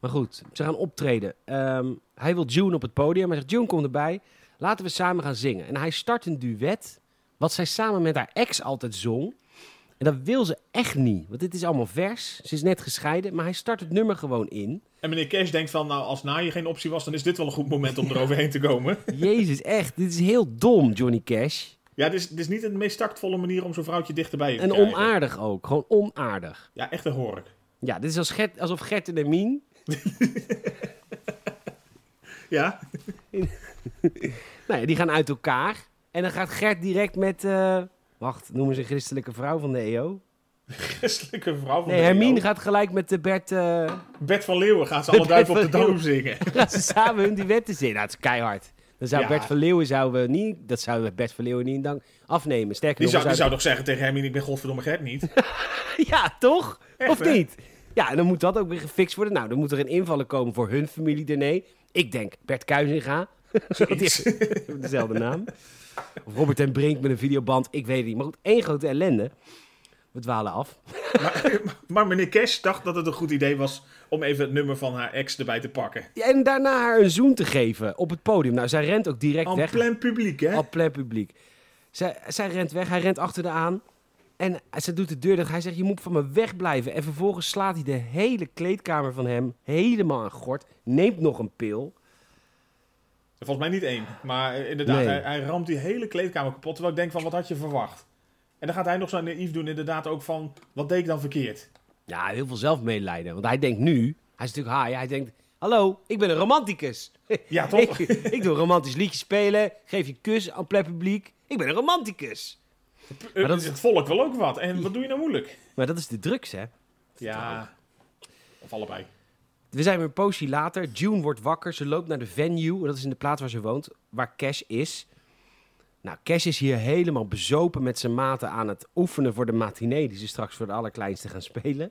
Maar goed, ze gaan optreden. Ehm, hij wil June op het podium. Hij zegt, June, kom erbij. Laten we samen gaan zingen. En hij start een duet, wat zij samen met haar ex altijd zong. En dat wil ze echt niet, want dit is allemaal vers. Ze is net gescheiden, maar hij start het nummer gewoon in. En meneer Cash denkt van, nou, als na je geen optie was, dan is dit wel een goed moment om eroverheen te komen. Jezus, echt, dit is heel dom, Johnny Cash. Ja, dit is, dit is niet de meest tactvolle manier om zo'n vrouwtje dichterbij je te En krijgen. onaardig ook, gewoon onaardig. Ja, echt een hork. Ja, dit is als Gert, alsof Gert en Mien Ja, Nou ja, die gaan uit elkaar. En dan gaat Gert direct met... eh, wacht, noemen ze een christelijke vrouw van de EO? christelijke vrouw van Nee, de Hermine EO. gaat gelijk met de Bert... eh, Bert van Leeuwen gaat ze alle duiven op de dam zingen. gaan ze samen hun duetten zingen. Nou, het is keihard. Dan zou Ja. Bert van Leeuwen zouden we niet... Dat zouden we Bert van Leeuwen niet in dank afnemen. Sterker Die nog, zou, die zou toch zeggen tegen Hermine, ik ben godverdomme Gert niet. Ja, toch? Echt, of hè? niet? Ja, en dan moet dat ook weer gefixt worden. Nou, dan moet er een invaller komen voor hun familie Dene. Ik denk Bert Kuizinga. Dezelfde naam. Of Robert en Brink met een videoband. Ik weet het niet. Maar goed, één grote ellende. We dwalen af. maar, maar meneer Cash dacht dat het een goed idee was om even het nummer van haar ex erbij te pakken. Ja, en daarna haar een zoen te geven op het podium. Nou, zij rent ook direct weg. plein publiek, hè? Al plein publiek. Zij, zij rent weg, hij rent achter haar aan. En ze doet de deur dicht. Hij zegt, je moet van me wegblijven. En vervolgens slaat hij de hele kleedkamer van hem helemaal aan gort. Neemt nog een pil. Volgens mij niet één. Maar inderdaad, Nee. hij, hij ramt die hele kleedkamer kapot. Terwijl ik denk van, wat had je verwacht? En dan gaat hij nog zo naïef doen, inderdaad ook van, wat deed ik dan verkeerd? Ja, heel veel zelfmedelijden. Want hij denkt nu, hij is natuurlijk high. Hij denkt, hallo, ik ben een romanticus. Ja, toch? ik, ik doe romantisch liedje spelen. Geef je kus aan publiek. Ik ben een romanticus. Eh, dat is- Het volk wil ook wat. En wat doe je nou moeilijk? Maar dat is de drugs, hè? Ja, of allebei. We zijn weer een poosje later. June wordt wakker. Ze loopt naar de venue. Dat is in de plaats waar ze woont. Waar Cash is. Nou, Cash is hier helemaal bezopen met zijn maten aan het oefenen voor de matinee. Die ze straks voor de allerkleinste gaan spelen.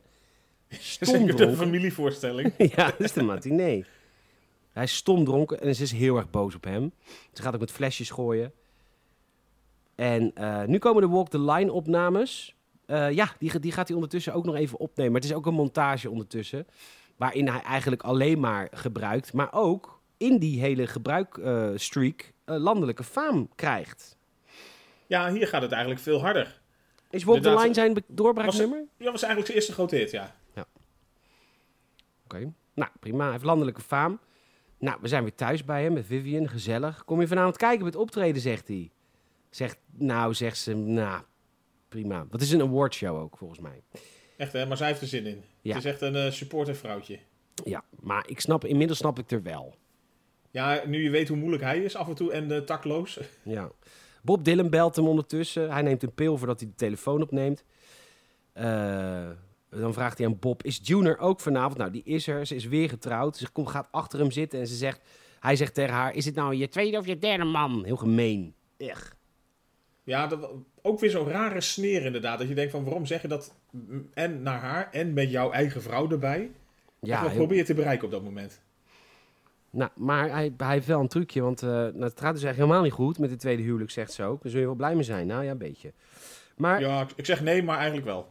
Zeker de familievoorstelling. ja, dat is de matinee. Hij is stomdronken en ze is heel erg boos op hem. Ze gaat ook met flesjes gooien. En eh, nu komen de Walk the Line opnames. Eh, ja, die, die gaat hij ondertussen ook nog even opnemen. Maar het is ook een montage ondertussen. Waarin hij eigenlijk alleen maar gebruikt. Maar ook in die hele gebruikstreak eh landelijke faam krijgt. Ja, hier gaat het eigenlijk veel harder. Is Walk the. Line zijn doorbraaknummer? Ja, was eigenlijk zijn eerste grote hit, ja. Oké. Nou, prima. Hij heeft landelijke faam. Nou, we zijn weer thuis bij hem met Vivian. Gezellig. Kom je vanavond kijken met optreden, zegt hij. Zegt, nou, zegt ze, nou, prima. Dat is een awardshow ook, volgens mij. Echt, hè? Maar zij heeft er zin in. Ja. Het is echt een eh, supporter vrouwtje. Ja, maar ik snap, inmiddels snap ik er wel. Ja, nu je weet hoe moeilijk hij is af en toe en eh, takloos. Ja. Bob Dylan belt hem ondertussen. Hij neemt een pil voordat hij de telefoon opneemt. Eh, dan vraagt hij aan Bob, is June er ook vanavond? Nou, die is er. Ze is weer getrouwd. Ze komt, gaat achter hem zitten en ze zegt... Hij zegt tegen haar, is dit nou je tweede of je derde man? Heel gemeen. Echt. Ja, dat, ook weer zo'n rare sneer inderdaad. Dat je denkt van, waarom zeg je dat en naar haar en met jouw eigen vrouw erbij? Ja, wat probeer je te bereiken op dat moment? Nou, maar hij, hij heeft wel een trucje, want eh, nou, het gaat dus eigenlijk helemaal niet goed met het tweede huwelijk, zegt ze ook. Daar zul je wel blij mee zijn. Nou ja, een beetje. Maar Ja, ik- ik zeg nee, maar eigenlijk wel.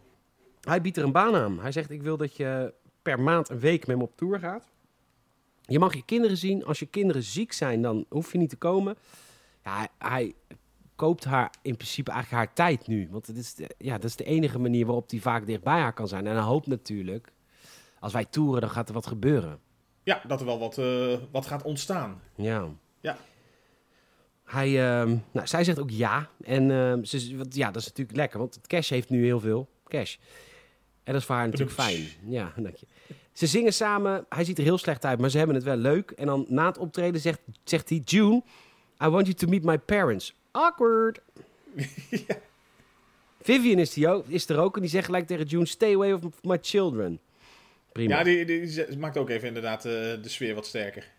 hij biedt er een baan aan. Hij zegt, ik wil dat je per maand een week met me op tour gaat. Je mag je kinderen zien. Als je kinderen ziek zijn, dan hoef je niet te komen. Ja, hij, hij koopt haar in principe eigenlijk haar tijd nu. Want het is de, ja, dat is de enige manier waarop hij vaak dicht bij haar kan zijn. En hij hoopt natuurlijk, als wij toeren, dan gaat er wat gebeuren. Ja, dat er wel wat, eh, wat gaat ontstaan. Ja. Ja. Hij, ehm, nou, zij zegt ook ja. En ehm, ze, want, ja, dat is natuurlijk lekker, want het cash heeft nu heel veel cash. En dat is voor haar natuurlijk fijn. Ja, dank je. Ze zingen samen. Hij ziet er heel slecht uit, maar ze hebben het wel leuk. En dan na het optreden zegt, zegt hij... June, I want you to meet my parents. Awkward. Vivian is, die ook, is er ook en die zegt gelijk tegen June... Stay away from my children. Prima. Ja, die, die, die maakt ook even inderdaad eh, de sfeer wat sterker.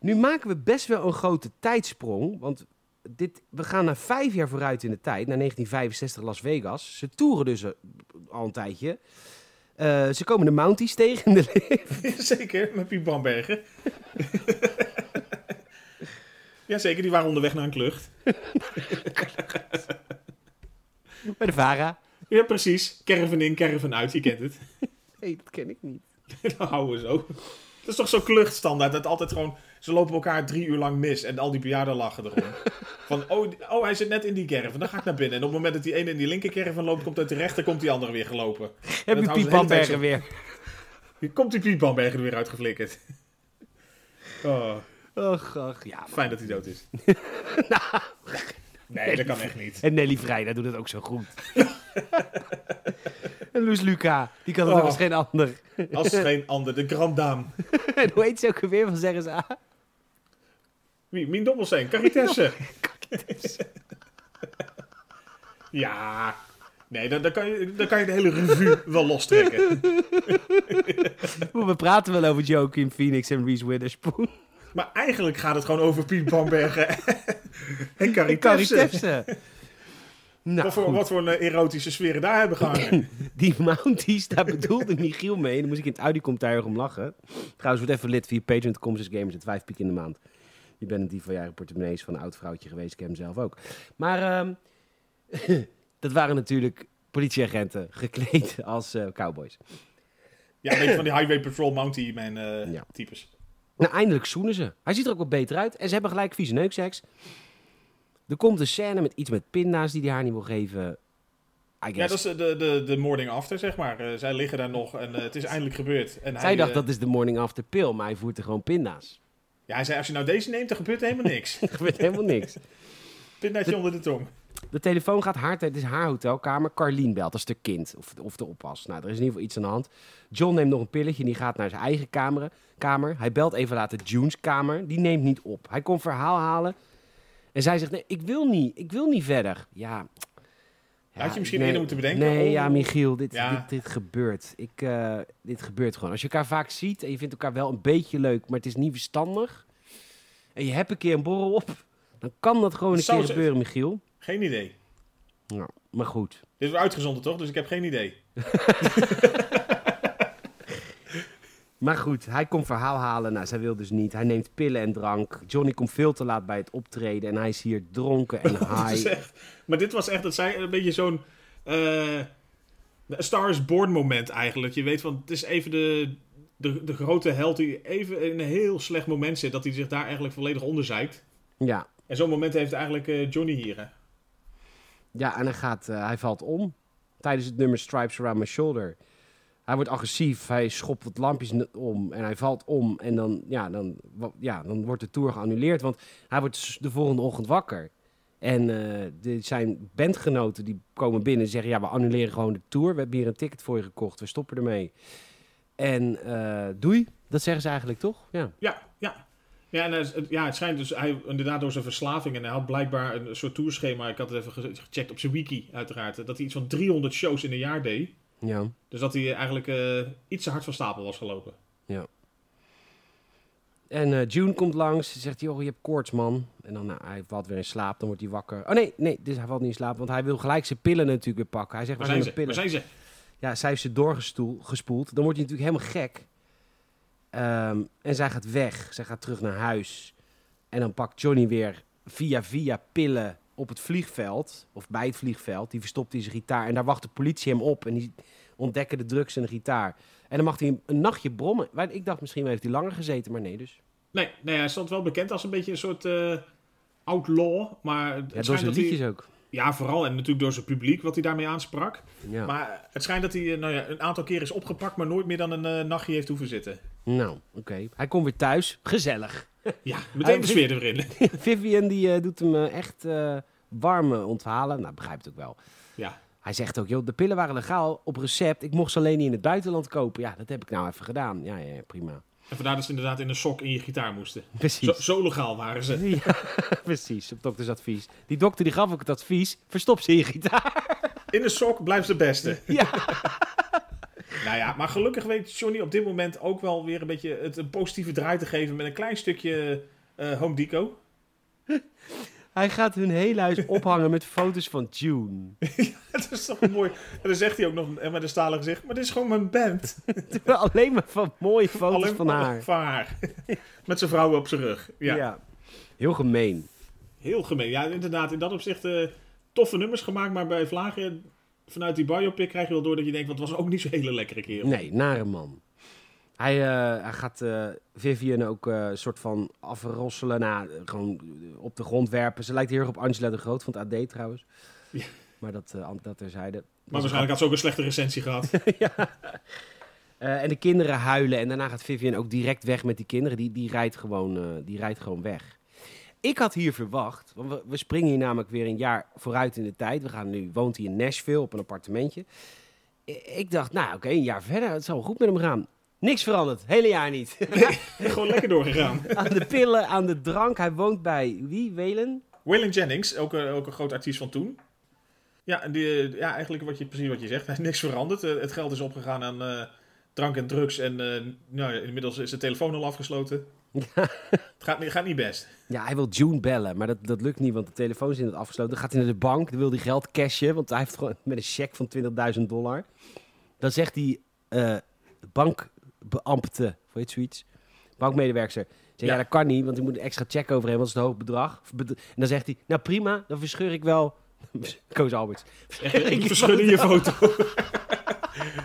Nu maken we best wel een grote tijdsprong. Want dit, we gaan naar vijf jaar vooruit in de tijd. Naar 1965 Las Vegas. Ze toeren dus eh, al een tijdje. Eh, ze komen de Mounties tegen in de. Zeker, met Piet Bambergen. Jazeker, die waren onderweg naar een klucht. Bij de Vara. Ja, precies. Caravan in, caravan uit, je kent het. Nee, dat ken ik niet. Dan houden we zo. Dat is toch zo'n kluchtstandaard. Dat altijd gewoon... Ze lopen elkaar drie uur lang mis. En al die bejaarden lachen erom. Van, oh, oh, hij zit net in die caravan. Dan ga ik naar binnen. En op het moment dat die ene in die linker caravan loopt... Komt uit de rechter, komt die andere weer gelopen. Heb je Piet Bamberger weer? Komt die Piet Bamberger er weer uitgeflikkerd. Oh, Och, och, ja. man. fijn dat hij dood is. Nee, dat kan echt niet. En Nelly Vrijda doet het ook zo goed. en Loes Luca, die kan het ook Oh. als geen ander. Als geen ander, de Grand Dame. en hoe heet ze ook weer van zeggen ze? ah, Wie? Mien Dommelsteen, Caritesse. ja. Nee, dan, dan, kan je, dan kan je de hele revue wel lostrekken. We praten wel over Joaquin Phoenix en Reese Witherspoon. Maar eigenlijk gaat het gewoon over Piet Bambergen en. Caritesse. Nou, Wat voor, wat voor een erotische sferen daar hebben gehangen. die Mounties, daar bedoelde Michiel mee. Daar moest ik in het erg om lachen. Trouwens, word even lid via patreon.com slash gamers. Het vijf piek in de maand. Je bent het die van jaren portemonnees van een oud vrouwtje geweest. Ik heb hem zelf ook. Maar ehm, dat waren natuurlijk politieagenten gekleed als eh, cowboys. Ja, een beetje van die Highway Patrol Mountie Man eh, Ja. types. Nou, eindelijk zoenen ze. Hij ziet er ook wat beter uit. En ze hebben gelijk vieze neukseks. Er komt een scène met iets met pinda's die hij haar niet wil geven. I guess. Ja, dat is de, de, de, morning after, zeg maar. Eh, zij liggen daar nog en eh, het is eindelijk gebeurd. En Zij hij, dacht eh, dat is de morning after pill, maar hij voert er gewoon pinda's. Ja, hij zei, als je nou deze neemt, dan gebeurt er helemaal niks. Er gebeurt helemaal niks. Pindaatje onder de tong. De telefoon gaat haar, het is haar hotelkamer. Carlien belt, dat is de kind of, of de oppas. Nou, er is in ieder geval iets aan de hand. John neemt nog een pilletje en die gaat naar zijn eigen kamer. kamer. Hij belt even later June's kamer. Die neemt niet op. Hij komt verhaal halen. En zij zegt, nee, ik wil niet. Ik wil niet verder. Ja. Had je misschien nee, moeten bedenken? Nee, Oh. ja, Michiel, dit, Ja. Dit, dit gebeurt. Ik, eh, dit gebeurt gewoon. Als je elkaar vaak ziet en je vindt elkaar wel een beetje leuk, maar het is niet verstandig. En je hebt een keer een borrel op, dan kan dat gewoon een keer gebeuren, Michiel. Geen idee. Ja, maar goed. Dit wordt uitgezonden, toch? Dus ik heb geen idee. Maar goed, hij komt verhaal halen. Nou, zij wil dus niet. Hij neemt pillen en drank. Johnny komt veel te laat bij het optreden. En hij is hier dronken en is high. echt- maar dit was echt, dat zij een beetje zo'n Star is Born moment eigenlijk. Je weet van, het is even de, de, de grote held die even in een heel slecht moment zit. Dat hij zich daar eigenlijk volledig onderzeikt. Ja, En zo'n moment heeft eigenlijk eh, Johnny hier. Hè? ja en hij, gaat, eh, hij valt om. Tijdens het nummer Stripes Around My Shoulder. Hij wordt agressief. Hij schopt wat lampjes om. En hij valt om. En dan, ja, dan, ja, dan wordt de tour geannuleerd. Want hij wordt de volgende ochtend wakker. En de, zijn bandgenoten die komen binnen en zeggen... ja, we annuleren gewoon de tour. We hebben hier een ticket voor je gekocht. We stoppen ermee. En doei. Dat zeggen ze eigenlijk toch? Ja. Ja, ja. Ja, en hij ja, het schijnt dus, hij, inderdaad door zijn verslaving, en hij had blijkbaar een soort tourschema, ik had het even ge- gecheckt op zijn wiki uiteraard, dat hij iets van 300 shows in een jaar deed. Ja. Dus dat hij eigenlijk eh, iets te hard van stapel was gelopen. En eh, June komt langs. Zegt hij, oh, je hebt koorts, man. En dan, nou, hij valt weer in slaap. Dan wordt hij wakker. Oh nee, nee, dus hij valt niet in slaap. Want hij wil gelijk zijn pillen natuurlijk weer pakken. Hij zegt, Waar zijn zijn ze? mijn Waar pillen? zijn ze? Ja, zij heeft ze doorgespoeld. Dan wordt hij natuurlijk helemaal gek. Ehm, en zij gaat weg. Zij gaat terug naar huis. En dan pakt Johnny weer via via pillen op het vliegveld. Of bij het vliegveld. Die verstopt in zijn gitaar. En daar wacht de politie hem op. En die ontdekken de drugs in de gitaar. En dan mag hij een nachtje brommen. Ik dacht misschien heeft hij langer gezeten. Maar nee dus. Nee, nee, hij stond wel bekend als een beetje een soort eh, outlaw. Maar het Ja, door schijnt zijn dat hij- liedjes ook. Ja, vooral. En natuurlijk door zijn publiek, wat hij daarmee aansprak. Ja. Maar het schijnt dat hij eh, nou ja, een aantal keer is opgepakt, maar nooit meer dan een eh, nachtje heeft hoeven zitten. Nou, oké. Hij komt weer thuis. Gezellig. Ja, meteen de sfeer erin. Vivian die eh, doet hem eh, echt eh warm onthalen. Nou, begrijpt het ook wel. Ja. Hij zegt ook, joh, de pillen waren legaal op recept. Ik mocht ze alleen niet in het buitenland kopen. Ja, dat heb ik nou even gedaan. Ja, ja, ja, prima. En vandaar dat ze inderdaad in een sok in je gitaar moesten. Precies. Zo, zo legaal waren ze. Ja, precies, op doktersadvies. Die dokter die gaf ook het advies, verstop ze in je gitaar. In een sok blijft de beste. Ja. Nou ja, maar gelukkig weet Johnny op dit moment ook wel weer een beetje het een positieve draai te geven met een klein stukje eh, Home Deco. Hij gaat hun hele huis ophangen met foto's van June. Het is toch mooi. En dan zegt hij ook nog eh, met een stalen gezicht, maar dit is gewoon mijn band. Alleen maar van mooie foto's Alleen van haar. Van haar. met zijn vrouw op zijn rug. Ja. Ja. Heel gemeen. Heel gemeen. Ja, inderdaad. In dat opzicht eh, toffe nummers gemaakt, maar bij Vlagen vanuit die biopic krijg je wel door dat je denkt, wat was ook niet zo'n hele lekkere kerel. Nee, nare man. Hij, eh, hij gaat eh, Vivian ook eh, een soort van afrosselen. Nou, gewoon op de grond werpen. Ze lijkt heel erg op Angela de Groot van het AD trouwens. Ja. Maar dat, dat terzijde. Maar waarschijnlijk had ze ook een slechte recensie gehad. ja. En de kinderen huilen. En daarna gaat Vivian ook direct weg met die kinderen. Die, die, rijdt, gewoon, die rijdt gewoon weg. Ik had hier verwacht, want we, we springen hier namelijk weer een jaar vooruit in de tijd. We gaan nu, woont hij in Nashville op een appartementje. Ik dacht, nou oké, een jaar verder, het zal goed met hem gaan. Niks veranderd, hele jaar niet. Gewoon lekker doorgegaan. aan de pillen, aan de drank. Hij woont bij wie? Welen? Waylon Jennings, ook, een- ook een groot artiest van toen. Ja, en die, ja, eigenlijk wat je, precies wat je zegt. Hij is niks veranderd. Eh, het geld is opgegaan aan eh, drank en drugs. En eh, nou, inmiddels is de telefoon al afgesloten. Het gaat, niet- gaat niet best. Ja, hij wil June bellen, maar dat, dat lukt niet, want de telefoon is inderdaad afgesloten. Dan gaat hij naar de bank, dan wil hij geld cashen, want hij heeft gewoon met een cheque van 20.000 dollar. Dan zegt die eh bankbeambte, hoe heet zoiets? Bankmedewerker. Zeg, ja. Ja. dat kan niet, want ik moet een extra check over hebben, want het is een hoog bedrag. En dan zegt hij, nou prima, dan verscheur ik wel... Koos Alberts. Ik verschudde je foto.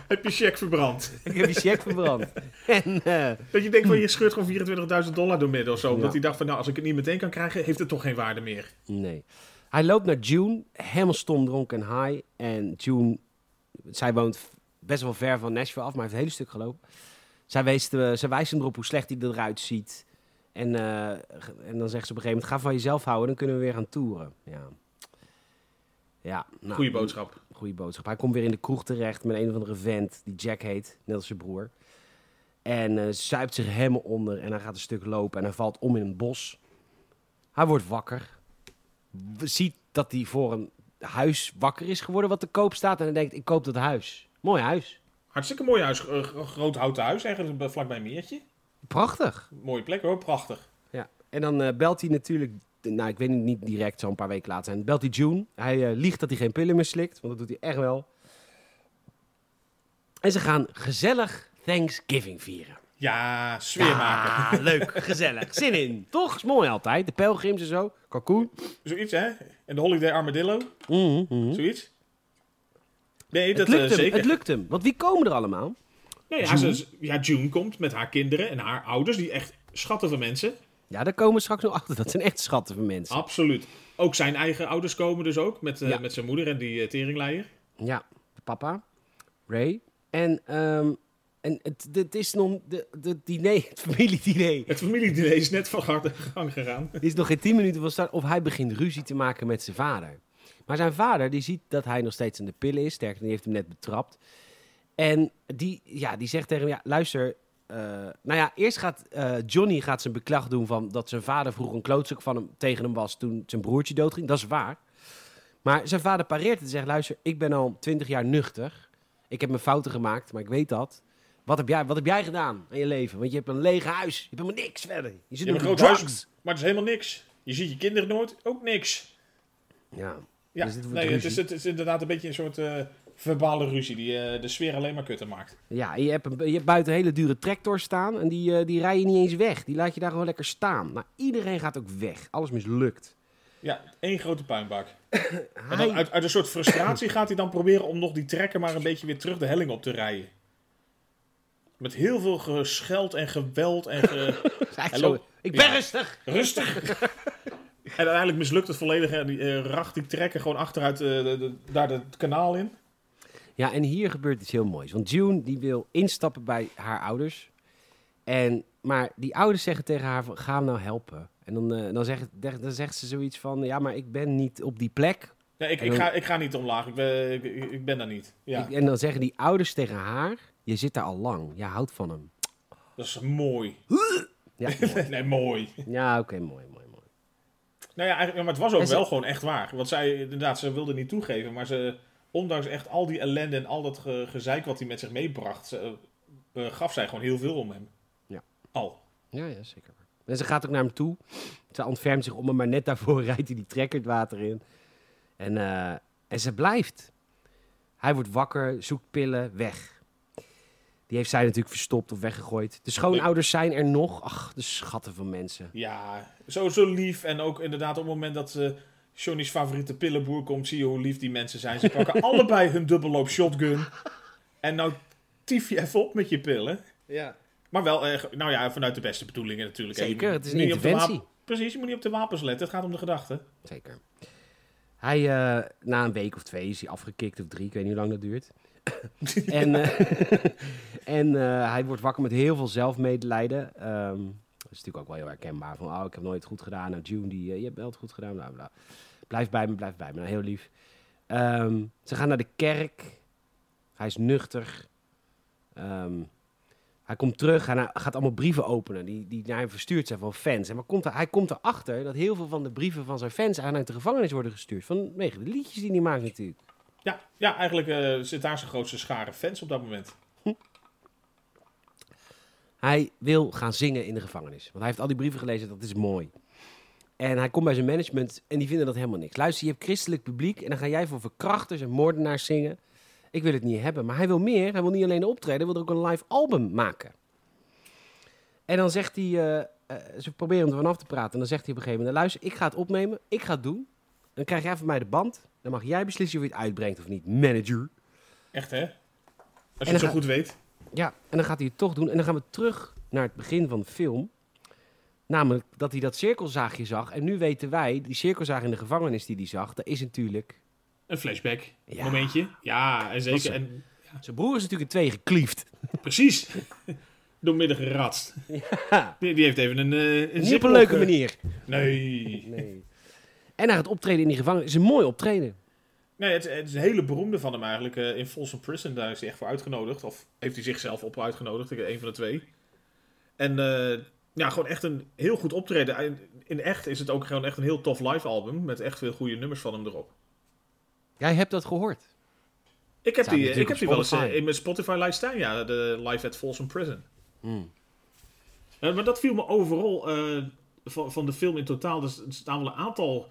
Heb je check verbrand? Ik heb die cheque verbrand. En, eh, Dat je denkt van je scheurt gewoon 24.000 dollar door midden of zo. Omdat Ja. hij dacht van nou als ik het niet meteen kan krijgen heeft het toch geen waarde meer. Nee. Hij loopt naar June, helemaal stom dronken en high. En June, zij woont best wel ver van Nashville af, maar heeft een hele stuk gelopen. Zij wijst, eh, zij wijst hem erop hoe slecht hij eruit ziet. En, eh, en dan zegt ze op een gegeven moment, ga van jezelf houden, dan kunnen we weer gaan toeren. Ja. Ja, nou, Goeie boodschap. Goeie boodschap. Hij komt weer in de kroeg terecht met een of andere vent die Jack heet, net als zijn broer. En eh zuipt zich helemaal onder en hij gaat een stuk lopen en hij valt om in een bos. Hij wordt wakker. Ziet dat hij voor een huis wakker is geworden wat te koop staat. En hij denkt, ik koop dat huis. Mooi huis. Hartstikke mooi huis. groot houten huis eigenlijk bij- vlakbij een meertje. Prachtig. Mooie plek hoor, prachtig. Ja. En dan eh, belt hij natuurlijk, nou ik weet niet, niet direct, zo'n paar weken later zijn. Belt hij June. Hij eh, liegt dat hij geen pillen meer slikt, want dat doet hij echt wel. En ze gaan gezellig Thanksgiving vieren. Ja, sfeer maken. Leuk, gezellig. Zin in. Toch? Is mooi altijd. De pelgrims en zo. Kalkoen. Zoiets hè? En de Holiday Armadillo, Mhm, mhm. zoiets. Nee, Het dat lukt eh, hem, zeker. het lukt hem. Want wie komen er allemaal? Nee, ja, ze, ja, June komt met haar kinderen en haar ouders, die echt schatten van mensen. Ja, daar komen we straks nog achter. Dat zijn echt schatten van mensen. Absoluut. Ook zijn eigen ouders komen dus ook, met, eh, Ja. met zijn moeder en die uh, teringleier. Ja, de papa, Ray. En, ehm, en het, het is nog... De, de diner, het familiediner... Het familiediner is net van harte gang gegaan. Die is nog geen tien minuten van start. Of hij begint ruzie te maken met zijn vader. Maar zijn vader, die ziet dat hij nog steeds aan de pillen is. Sterker, die heeft hem net betrapt. En die, ja, die zegt tegen hem, ja, luister... eh, nou ja, eerst gaat eh, Johnny gaat zijn beklag doen van dat zijn vader vroeger een klootzak van hem tegen hem was toen zijn broertje doodging. Dat is waar. Maar zijn vader pareert en zegt, luister, ik ben al twintig jaar nuchter. Ik heb mijn fouten gemaakt, maar ik weet dat. Wat heb jij, wat heb jij gedaan in je leven? Want je hebt een leeg huis. Je hebt helemaal niks verder. Je zit nog een in groot huis, maar het is helemaal niks. Je ziet je kinderen nooit, ook niks. Ja. Ja, Dus nee, het is, het is inderdaad een beetje een soort eh, verbale ruzie die eh, de sfeer alleen maar kutter maakt. Ja, je hebt, een, je hebt buiten een hele dure tractor staan en die, eh, die rij je niet eens weg. Die laat je daar gewoon lekker staan. Maar iedereen gaat ook weg. Alles mislukt. Ja, één grote puinbak. En dan uit, uit een soort frustratie gaat hij dan proberen om nog die trekker maar een beetje weer terug de helling op te rijden. Met heel veel gescheld en geweld en ge... zo, ik ben Ja. rustig. rustig. en uiteindelijk mislukt het volledig en die eh, racht die trekker gewoon achteruit de, de- daar het kanaal in. Ja, en hier gebeurt iets heel moois. Want June die wil instappen bij haar ouders. En, maar die ouders zeggen tegen haar van, ga hem nou helpen. En dan, eh, dan, zegt, dan zegt ze zoiets van, ja, maar ik ben niet op die plek. Ja, ik, ik, ga, ik ga niet omlaag, ik ben, ik, ik ben daar niet. Ja, Ik- en dan zeggen die ouders tegen haar, je zit daar al lang. Je houdt van hem. dat is mooi. Ja, mooi. nee, mooi. ja oké, mooi, mooi, mooi. Nou ja, maar het was ook ze- wel gewoon echt waar. Want zij, inderdaad, ze wilde niet toegeven. Maar ze, ondanks echt al die ellende en al dat ge- gezeik wat hij met zich meebracht, ze, eh, gaf zij gewoon heel veel om hem. Ja. Al. Ja, ja, zeker. En ze gaat ook naar hem toe. Ze ontfermt zich om hem, maar net daarvoor rijdt hij die trekker het water in. En, eh, en ze blijft. Hij wordt wakker, zoekt pillen, weg. Die heeft zij natuurlijk verstopt of weggegooid. De schoonouders zijn er nog. Ach, de schatten van mensen. Ja, zo, zo lief. En ook inderdaad op het moment dat ze Johnny's favoriete pillenboer komt, zie je hoe lief die mensen zijn. Ze pakken allebei hun dubbelloop shotgun. En nou tief je even op met je pillen. Ja. Maar wel, eh, nou ja, vanuit de beste bedoelingen natuurlijk. Zeker, het is een niet op de interventie. Precies, je moet niet op de wapens letten. Het gaat om de gedachten. Zeker. Hij, eh, na een week of twee is hij afgekikt, of drie, ik weet niet hoe lang dat duurt. en eh, en eh, hij wordt wakker met heel veel zelfmedelijden. Ehm, dat is natuurlijk ook wel heel herkenbaar. Van, oh, ik heb nooit goed gedaan. Nou, June, die, je hebt wel het goed gedaan. Bla, bla. Blijf bij me, blijf bij me. Nou, heel lief. Ehm, ze gaan naar de kerk. Hij is nuchter. Ehm, hij komt terug en hij gaat allemaal brieven openen die, die naar hem verstuurd zijn van fans. En maar komt er, hij komt erachter dat heel veel van de brieven van zijn fans aan uit de gevangenis worden gestuurd. Vanwege de liedjes die hij maakt natuurlijk. Ja, ja eigenlijk eh, zit daar zijn grootste schare fans op dat moment. Hij wil gaan zingen in de gevangenis. Want hij heeft al die brieven gelezen, dat is mooi. En hij komt bij zijn management en die vinden dat helemaal niks. Luister, je hebt christelijk publiek en dan ga jij voor verkrachters en moordenaars zingen. Ik wil het niet hebben, maar hij wil meer. Hij wil niet alleen optreden, hij wil er ook een live album maken. En dan zegt hij, eh, eh, ze proberen hem er vanaf te praten. En dan zegt hij op een gegeven moment, luister, ik ga het opnemen, ik ga het doen. Dan krijg jij van mij de band. Dan mag jij beslissen of je het uitbrengt of niet, manager. Echt, hè? Als je het zo goed weet. Ja, en dan gaat hij het toch doen. En dan gaan we terug naar het begin van de film. Namelijk dat hij dat cirkelzaagje zag. En nu weten wij, die cirkelzaag in de gevangenis die hij zag, dat is natuurlijk... Een flashback. Ja. Momentje. Ja, en zeker. ze- En, Zijn broer is natuurlijk in twee gekliefd. precies. Doormidden geratst. Ja, Die, die heeft even een, eh een niet op een leuke eh, manier. Nee. Nee. En naar het optreden in die gevangenis is een mooi optreden. Nee, het, het is een hele beroemde van hem eigenlijk. eh, in Folsom Prison, daar is hij echt voor uitgenodigd. Of heeft hij zichzelf op uitgenodigd, ik- een van de twee. En ja, gewoon echt een heel goed optreden. En In echt is het ook gewoon echt een heel tof live album. Met echt veel goede nummers van hem erop. Jij hebt dat gehoord. Ik heb die, ik heb die wel eens eh, in mijn Spotify-lijst staan, ja. De Live at Folsom Prison. Hmm. Eh, maar dat viel me overal eh, van, van de film in totaal. Dus er staan wel een aantal.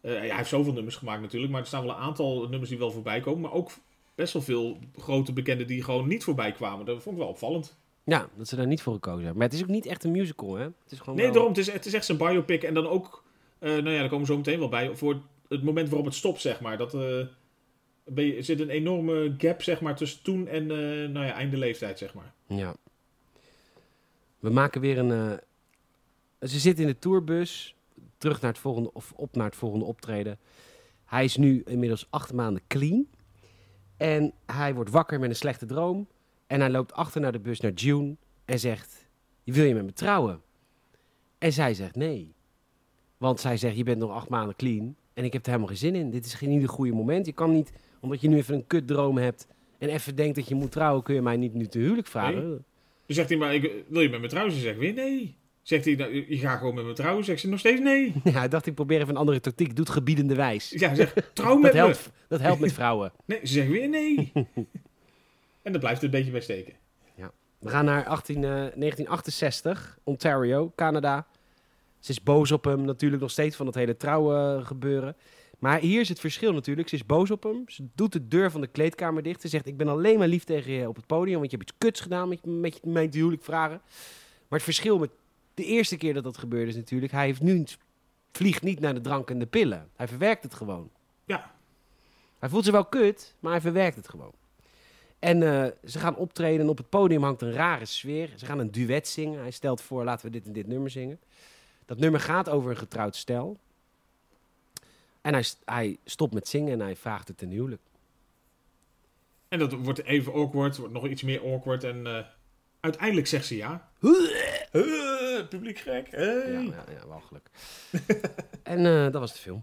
ja, hij heeft zoveel nummers gemaakt natuurlijk. Maar er staan wel een aantal nummers die wel voorbij komen. Maar ook best wel veel grote bekenden die gewoon niet voorbij kwamen. Dat vond ik wel opvallend. Ja, dat ze daar niet voor gekozen hebben. Maar het is ook niet echt een musical, hè? Het is gewoon Nee, wel- daarom. Het is, het is echt zijn biopic. En dan ook. eh, nou ja, daar komen we zo meteen wel bij. Voor het moment waarop het stopt, zeg maar. Dat. eh, ben je- er zit een enorme gap, zeg maar, tussen toen en eh, nou ja, einde leeftijd, zeg maar. Ja. We maken weer een. Ze zitten in de tourbus. Terug naar het volgende. Of op naar het volgende optreden. Hij is nu inmiddels acht maanden clean. En hij wordt wakker met een slechte droom. En hij loopt achter naar de bus naar June. En zegt: Wil je met me trouwen? En zij zegt nee. Want zij zegt: Je bent nog acht maanden clean. En ik heb er helemaal geen zin in. Dit is geen een goede moment. Je kan niet, omdat je nu even een kutdroom hebt. En even denkt dat je moet trouwen, kun je mij niet nu te huwelijk vragen. Dan zegt hij, maar ik, wil je met me trouwen? Ze zegt weer nee. Zegt hij, nou, je gaat gewoon met me trouwen? Zegt ze nog steeds nee. Ja, hij dacht ik probeer even een andere tactiek. Doet gebiedende wijs. Ja, zegt, trouw met Dat me. helpt, dat helpt met vrouwen. Nee, ze zegt weer nee. en daar blijft het een beetje bij steken. We gaan naar 18, eh, 1968, Ontario, Canada. Ze is boos op hem natuurlijk nog steeds van het hele trouwen gebeuren. Maar hier is het verschil natuurlijk. Ze is boos op hem. Ze doet de deur van de kleedkamer dicht. Ze zegt, ik ben alleen maar lief tegen je op het podium, want je hebt iets kuts gedaan met, met je mijn huwelijk vragen. Maar het verschil met de eerste keer dat dat gebeurde is natuurlijk, hij heeft nu, vliegt niet naar de drank en de pillen. Hij verwerkt het gewoon. Ja. Hij voelt zich wel kut, maar hij verwerkt het gewoon. En eh, ze gaan optreden en op het podium hangt een rare sfeer. Ze gaan een duet zingen. Hij stelt voor, laten we dit en dit nummer zingen. Dat nummer gaat over een getrouwd stel. En hij, hij stopt met zingen en hij vraagt het ten huwelijk. En dat wordt even awkward, wordt nog iets meer awkward. En eh, uiteindelijk zegt ze ja. Publiek gek. Hey. Ja, ja, ja walgelijk. en eh, dat was de film.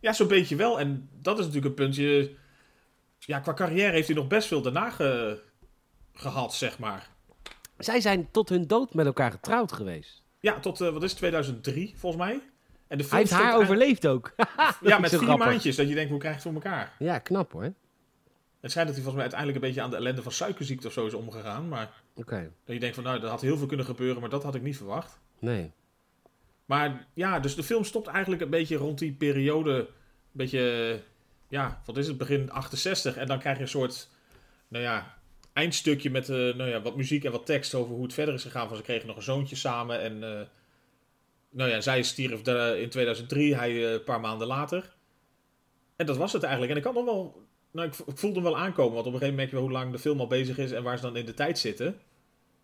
Ja, zo'n beetje wel. En dat is natuurlijk een puntje. Ja, qua carrière heeft hij nog best veel daarna ge- gehad, zeg maar. Zij zijn tot hun dood met elkaar getrouwd geweest. Ja, tot, eh, wat is het, 2003 volgens mij. En de film Hij heeft haar eigenlijk- overleefd ook. Ja, met vier grappig. maandjes. Dat je denkt, hoe krijg je het voor elkaar? ja, knap hoor. Het schijnt dat hij volgens mij uiteindelijk een beetje aan de ellende van suikerziekte of zo is omgegaan. Maar Oké, dat je denkt van, nou, dat had heel veel kunnen gebeuren, maar dat had ik niet verwacht. nee. Maar ja, dus de film stopt eigenlijk een beetje rond die periode. Een beetje, ja, wat is het, begin 68. En dan krijg je een soort, nou ja, eindstukje met eh, nou ja, wat muziek en wat tekst over hoe het verder is gegaan. Van ze kregen nog een zoontje samen. En eh, nou ja, zij stierf de- in 2003, hij eh, een paar maanden later. En dat was het eigenlijk. En ik had nog wel, nou, ik, ik voelde hem wel aankomen. Want op een gegeven moment merk je wel hoe lang de film al bezig is en waar ze dan in de tijd zitten.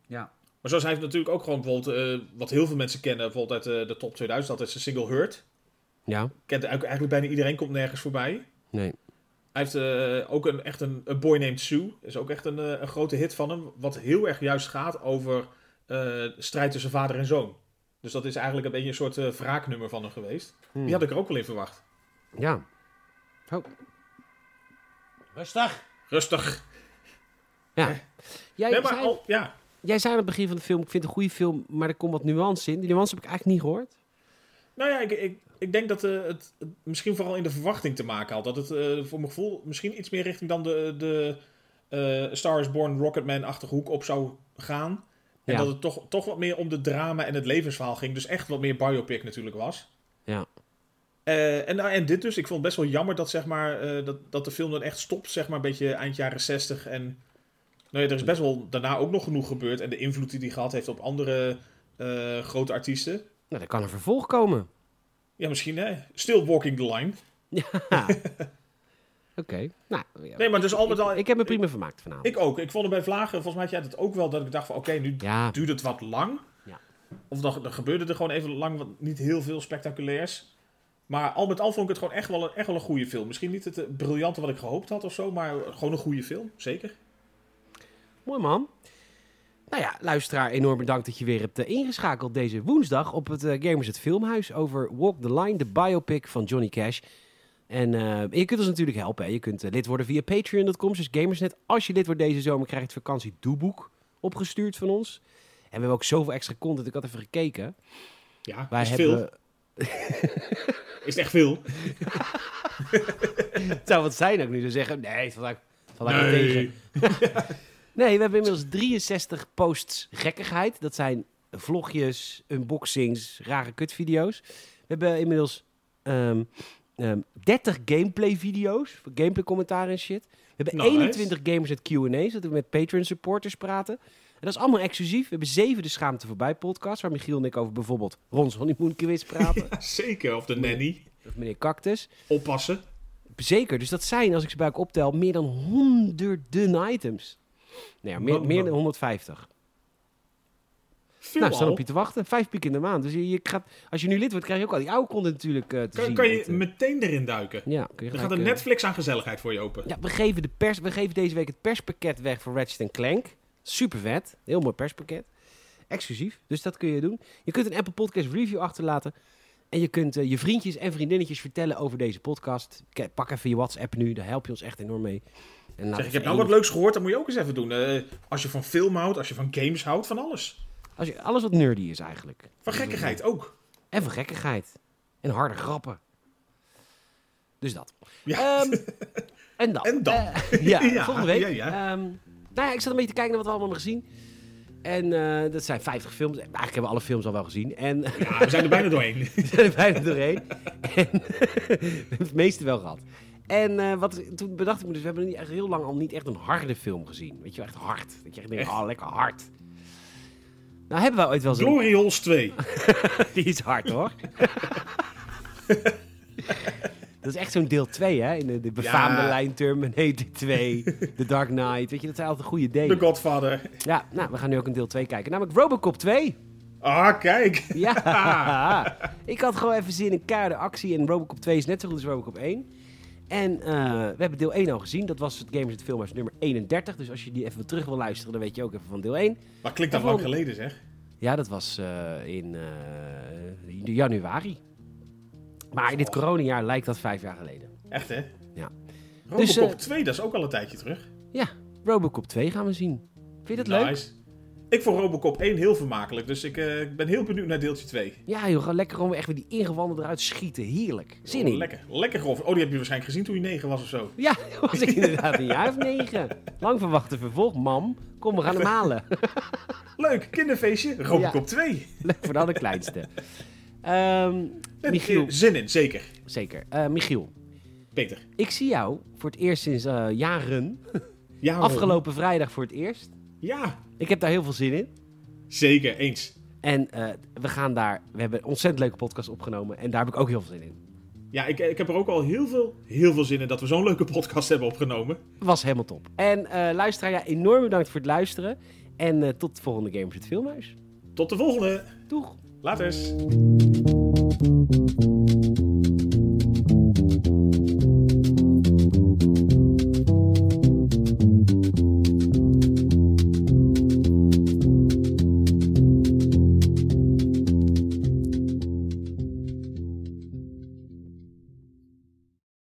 Ja. Maar zoals hij heeft natuurlijk ook gewoon bijvoorbeeld, eh, wat heel veel mensen kennen, bijvoorbeeld uit eh, de top 2000, dat is de single Hurt. Ja? Kent eigenlijk bijna iedereen, komt nergens voorbij. Nee. Hij heeft eh, ook een, echt een, een Boy Named Sue. is ook echt een, eh, een grote hit van hem. Wat heel erg juist gaat over eh, strijd tussen vader en zoon. Dus dat is eigenlijk een beetje een soort eh, wraaknummer van hem geweest. Hm. Die had ik er ook wel in verwacht. Ja. Oh. Rustig. Rustig. Ja. Jij, Nee, maar zei, al, ja. jij zei aan het begin van de film, ik vind het een goede film, maar er komt wat nuance in. Die nuance heb ik eigenlijk niet gehoord. Nou ja, ik, ik, ik denk dat eh, het, misschien vooral in de verwachting te maken had. Dat het eh, voor mijn gevoel misschien iets meer richting dan de, de eh, Star is Born Rocketman-achtige hoek op zou gaan. En Ja. dat het toch, toch wat meer om de drama en het levensverhaal ging. Dus echt wat meer biopic natuurlijk was. Ja. En, en dit dus, ik vond het best wel jammer dat, zeg maar, dat, dat de film dan echt stopt, zeg maar, een beetje eind jaren 60. En nou ja, er is best wel daarna ook nog genoeg gebeurd. En de invloed die hij gehad heeft op andere grote artiesten. Nou, er kan een vervolg komen. Ja, misschien hè. Still walking the line. Ja. Oké. Nou, ja. Nee, maar dus al met al... ik, ik heb me prima vermaakt vanavond. Ik ook. Ik vond het bij Vlagen, volgens mij had jij dat ook wel, dat ik dacht van oké, nu ja. duurt het wat lang. Ja. Of dan, dan gebeurde er gewoon even lang wat, niet heel veel spectaculairs. Maar al met al vond ik het gewoon echt wel een, echt wel een goede film. Misschien niet het eh, briljante wat ik gehoopt had of zo, maar gewoon een goede film, zeker. Mooi man. Nou ja, luisteraar, enorm bedankt dat je weer hebt eh, ingeschakeld deze woensdag op het eh, Gamers het Filmhuis over Walk the Line, de biopic van Johnny Cash. En eh, je kunt ons natuurlijk helpen. Hè. Je kunt lid worden via patreon.com, dus Gamersnet. Als je lid wordt deze zomer, krijg je het vakantie doeboek opgestuurd van ons. En we hebben ook zoveel extra content. Ik had even gekeken. Ja, Wij is hebben... veel. Is het echt veel? Het zou wat zijn ook nu te zeggen. Nee, valt eigenlijk tegen. Nee, we hebben inmiddels 63 posts gekkigheid. Dat zijn vlogjes, unboxings, rare kutvideo's. We hebben inmiddels ehm, ehm, 30 gameplay video's, gameplay commentaar en shit. We hebben Nice. 21 gamers met Q&A's, dat we met Patreon supporters praten. En dat is allemaal exclusief. We hebben zeven de Schaamte Voorbij podcast, waar Michiel en ik over bijvoorbeeld Rons Honeymoon Quiz praten. Zeker, of de nanny. Of meneer Cactus. Oppassen. Zeker, dus dat zijn, als ik ze bij elkaar optel, meer dan honderden items. Nee, meer, meer dan 150. Veel nou, staan op je te wachten. Vijf piek in de maand. Dus je, je gaat, als je nu lid wordt, krijg je ook al die oude content natuurlijk eh, te Kan, zien. kan je eh, meteen erin duiken. ja, kun je Er gelijk, gaat een eh, Netflix aan gezelligheid voor je open. Ja, we geven, de pers, we geven deze week het perspakket weg voor Ratchet Clank. Super vet. Heel mooi perspakket. Exclusief. Dus dat kun je doen. Je kunt een Apple Podcast review achterlaten. En je kunt je vriendjes en vriendinnetjes vertellen over deze podcast. Pak even je WhatsApp nu. Daar help je ons echt enorm mee. Zeg, ik heb nou wat leuks gehoord, dat moet je ook eens even doen. Eh, als je van film houdt, als je van games houdt, van alles. Als je, alles wat nerdy is eigenlijk. Van gekkigheid ook. En van gekkigheid. En harde grappen. Dus dat. Ja. Ehm, en dan. En dan. Eh, ja, Ja, volgende week. ja, ja. Ehm, nou ja, ik zat een beetje te kijken naar wat we allemaal hebben gezien. En eh, dat zijn 50 films. Eigenlijk hebben we alle films al wel gezien. En Ja, we zijn er bijna doorheen. we zijn er bijna doorheen. En we hebben het meeste wel gehad. En eh, wat, toen bedacht ik me dus, we hebben niet echt heel lang al niet echt een harde film gezien. Weet je wel, echt hard. Dat je echt denkt, Echt? oh, lekker hard. Nou hebben we ooit wel zo'n... Glory Holes 2. Die is hard hoor. dat is echt zo'n deel 2 hè, in de, de befaamde Ja. lijn Terminator 2, The Dark Knight. Weet je, dat zijn altijd goede The delen. Godfather. Ja, nou, we gaan nu ook een deel 2 kijken. Namelijk Robocop 2. Ah, kijk. Ja, ik had gewoon even zin in keiharde actie. En Robocop 2 is net zo goed als Robocop 1. En eh, we hebben deel 1 al gezien. Dat was het Gamers het Filmhuis nummer 31. Dus als je die even terug wil luisteren, dan weet je ook even van deel 1. Maar klinkt dat lang geleden, zeg. Ja, dat was eh, in eh, januari. Maar in dit coronajaar lijkt dat vijf jaar geleden. Echt, hè? Ja. Robocop Dus, eh, 2, dat is ook al een tijdje terug. Ja, Robocop 2 gaan we zien. Vind je dat leuk? Ik vond Robocop 1 heel vermakelijk, dus ik eh, ik ben heel benieuwd naar deeltje 2. Ja, joh, lekker gewoon weer echt weer die ingewanden eruit schieten. Heerlijk. Zin in. Lekker, lekker grof. Oh, die heb je waarschijnlijk gezien toen je 9 was of zo. Ja, was ik inderdaad een jaar of negen. Lang verwachte vervolg. Mam, kom, we gaan hem halen. Leuk, kinderfeestje. Robocop 2. Leuk voor de allerkleinste. En, Michiel, Zin in, zeker. zeker. Eh, Michiel, Peter. ik zie jou voor het eerst sinds eh, jaren. Ja, waarom? Afgelopen vrijdag voor het eerst. Ja, Ik heb daar heel veel zin in. zeker. Eens. En eh, we gaan daar, we hebben een ontzettend leuke podcast opgenomen. En daar heb ik ook heel veel zin in. Ja, ik, ik heb er ook al heel veel, heel veel zin in dat we zo'n leuke podcast hebben opgenomen. Was helemaal top. En eh luisteraar, ja, enorm bedankt voor het luisteren. En tot de volgende Gamers het Filmhuis. Tot de volgende. Doeg! Laters.